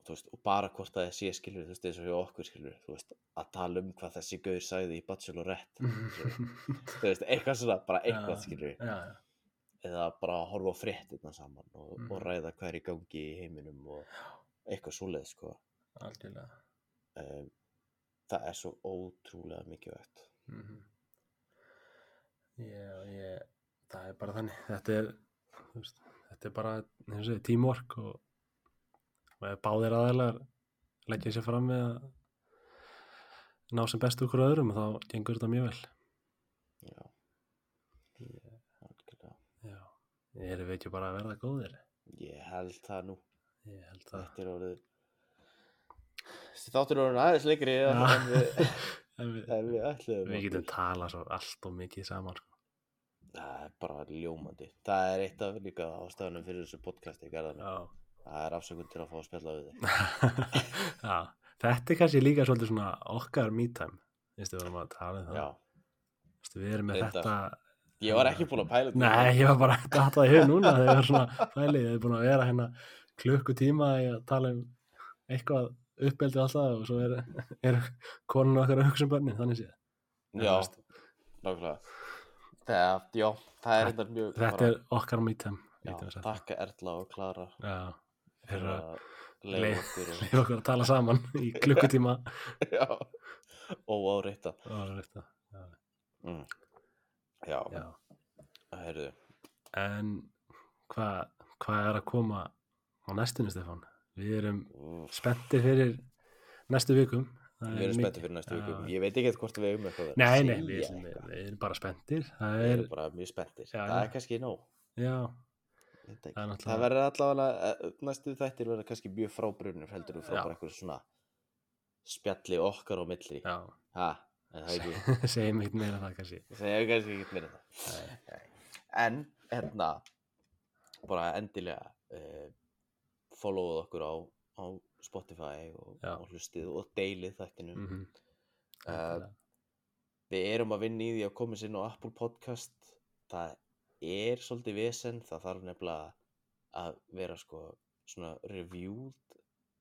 þú veist, og bara hvort það sé skilur þú veist, eins og hjá okkur skilur veist, að tala um hvað þessi gaur sagði í Bachelorette. <laughs> Þú veist, eitthvað svona, bara eitthvað Já. skilur já, já, eða bara að horfa fréttina saman og, Mhm. og ræða hvað er í gangi í heiminum og eitthvað svoleið sko. Um, það er svo ótrúlega mikilvægt. Mm ég, ég, það er bara þannig. Þetta er, þú veist, þetta er bara eins og og, og báðir aðeinar leggja sér fram með að ná sem bestu okkur öðrum þá gengur þetta mjög vel. Já, ég, algjörlega. Já, ég er við ekki bara að verða góðir. Ég held það nú, ég held að þetta er orðið þáttur orðin aðeins leikri Já. <laughs> en við, en við, en við við getum talað svo allt og mikið saman sko. Bara ljómandi. Það er eitt af líka ástæðunum fyrir þessu podcasti það er afsökun til að fá að spjalla við þig. <laughs> Þetta er kannski líka svolítið svona okkar me time, veistu, við varum að tala um það. við erum með Reyndar. þetta, ég var ekki búin að pæla þetta. Nei, ég var bara að data í hug núna þegar ég var svona fælið, ég er búin að vera hérna klukkutíma að tala um eitthvað uppeldið alltaf og svo er, er konun okkar að hugsa um börnin, þannig séð. Já, nákvæmlega það, já, það er þetta mjög Þetta er okkar sagt. takka Erla og Klara Já, fyrir að leiða okkur og, leiða okkur að tala saman í <laughs> klukkutíma. já, óáreita Það var þetta, já, mm. já, já. heyrðu En hvað hva er að koma á næstunni, Stefán? Við erum úff, spenntir fyrir næstu vikum. Við er erum spenntið fyrir næstu Já. vikum ég veit ekki hvort við eigum eitthvað að Nei, nei, segja við, við, eitthvað. við erum bara spenntir. Það við er, erum bara mjög spenntir Já, það er kannski nóg já. Það er það, verður allavega eh, næstu þættir verður kannski mjög frábrunir heldur við frá bara eitthvað svona spjalli okkar á milli já, ha, en það ekki <laughs> segjum ekkert meira það kannski. er kannski ekki meira það Nei. en hérna bara endilega uh, followuð okkur á, á Spotify og, og hlustið og deilið þættinu Mm -hmm. uh, við erum að vinna í því að koma sér á Apple Podcast. Það er svolítið vesen. Það þarf nefnilega að vera sko svona reviewed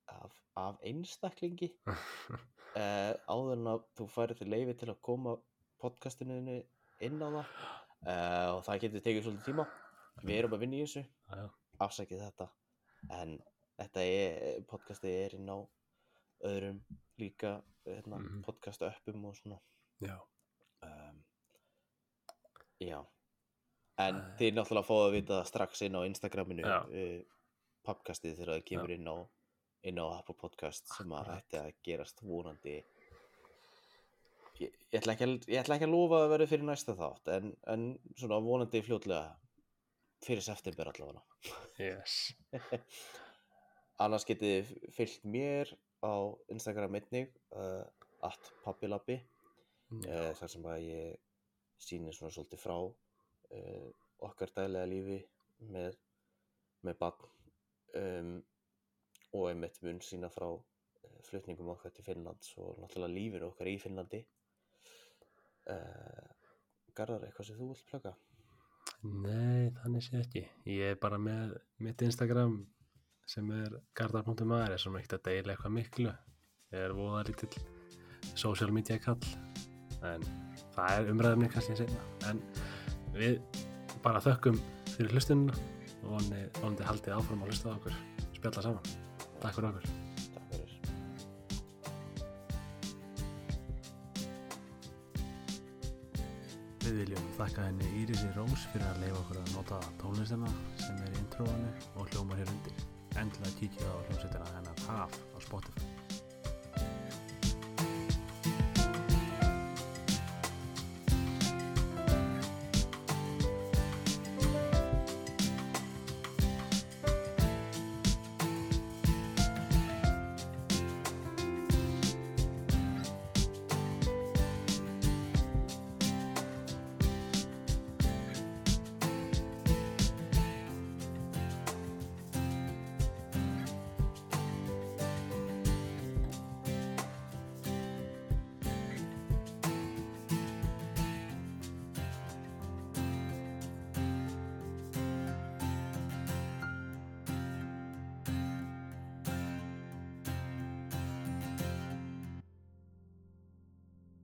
af, af einstaklingi. Uh, <laughs> áður en að þú færir til leifi til að koma podcastinu inn á það. Uh, og það getur tekið svolítið tíma. Við erum að vinna í þessu. Afsækið þetta. En þetta er, podcastið er inn á öðrum líka hérna, Mhm. podcast uppum og svona já, um, já en Æ. þið náttúrulega fáið að vita strax inn á Instagraminu Já. uh, podcastið þegar það kemur inn á inn á Apple Podcast sem að að gerast vonandi ég, ég, ætla að, ég ætla ekki að lofa að vera fyrir næsta þátt en, en svona vonandi fljótlega fyrir september allavega yes. <laughs> annars getið þið fylgt mér á Instagram einnig uh, at pappilabi uh, þar sem að ég sýnir svona svolítið frá uh, okkar daglega lífi með, með barn um, og einmitt mun sína frá flutningum okkar til Finnlands og náttúrulega lífinu okkar í Finnlandi Garðar, eitthvað sem þú vilt plöka? Nei, þannig sé ekki. Ég er bara með mitt Instagram sem er gardar.maður, er svona ekkert að deila eitthvað miklu. Ég er voða lítill social media kall, en það er umræðumni kannski seinna. En við bara þökkum fyrir hlustununa og vonandi, haldið áfram að hlusta á okkur, spjalla saman. Takk fyrir okkur. Takk fyrir Við viljum þakka henni Írisi Rós fyrir að leifa okkur að nota tónlistina sem er í introinu og hljómar hér undir. Endilega kíkja á hljómsveitina hennar Haf á Spotify.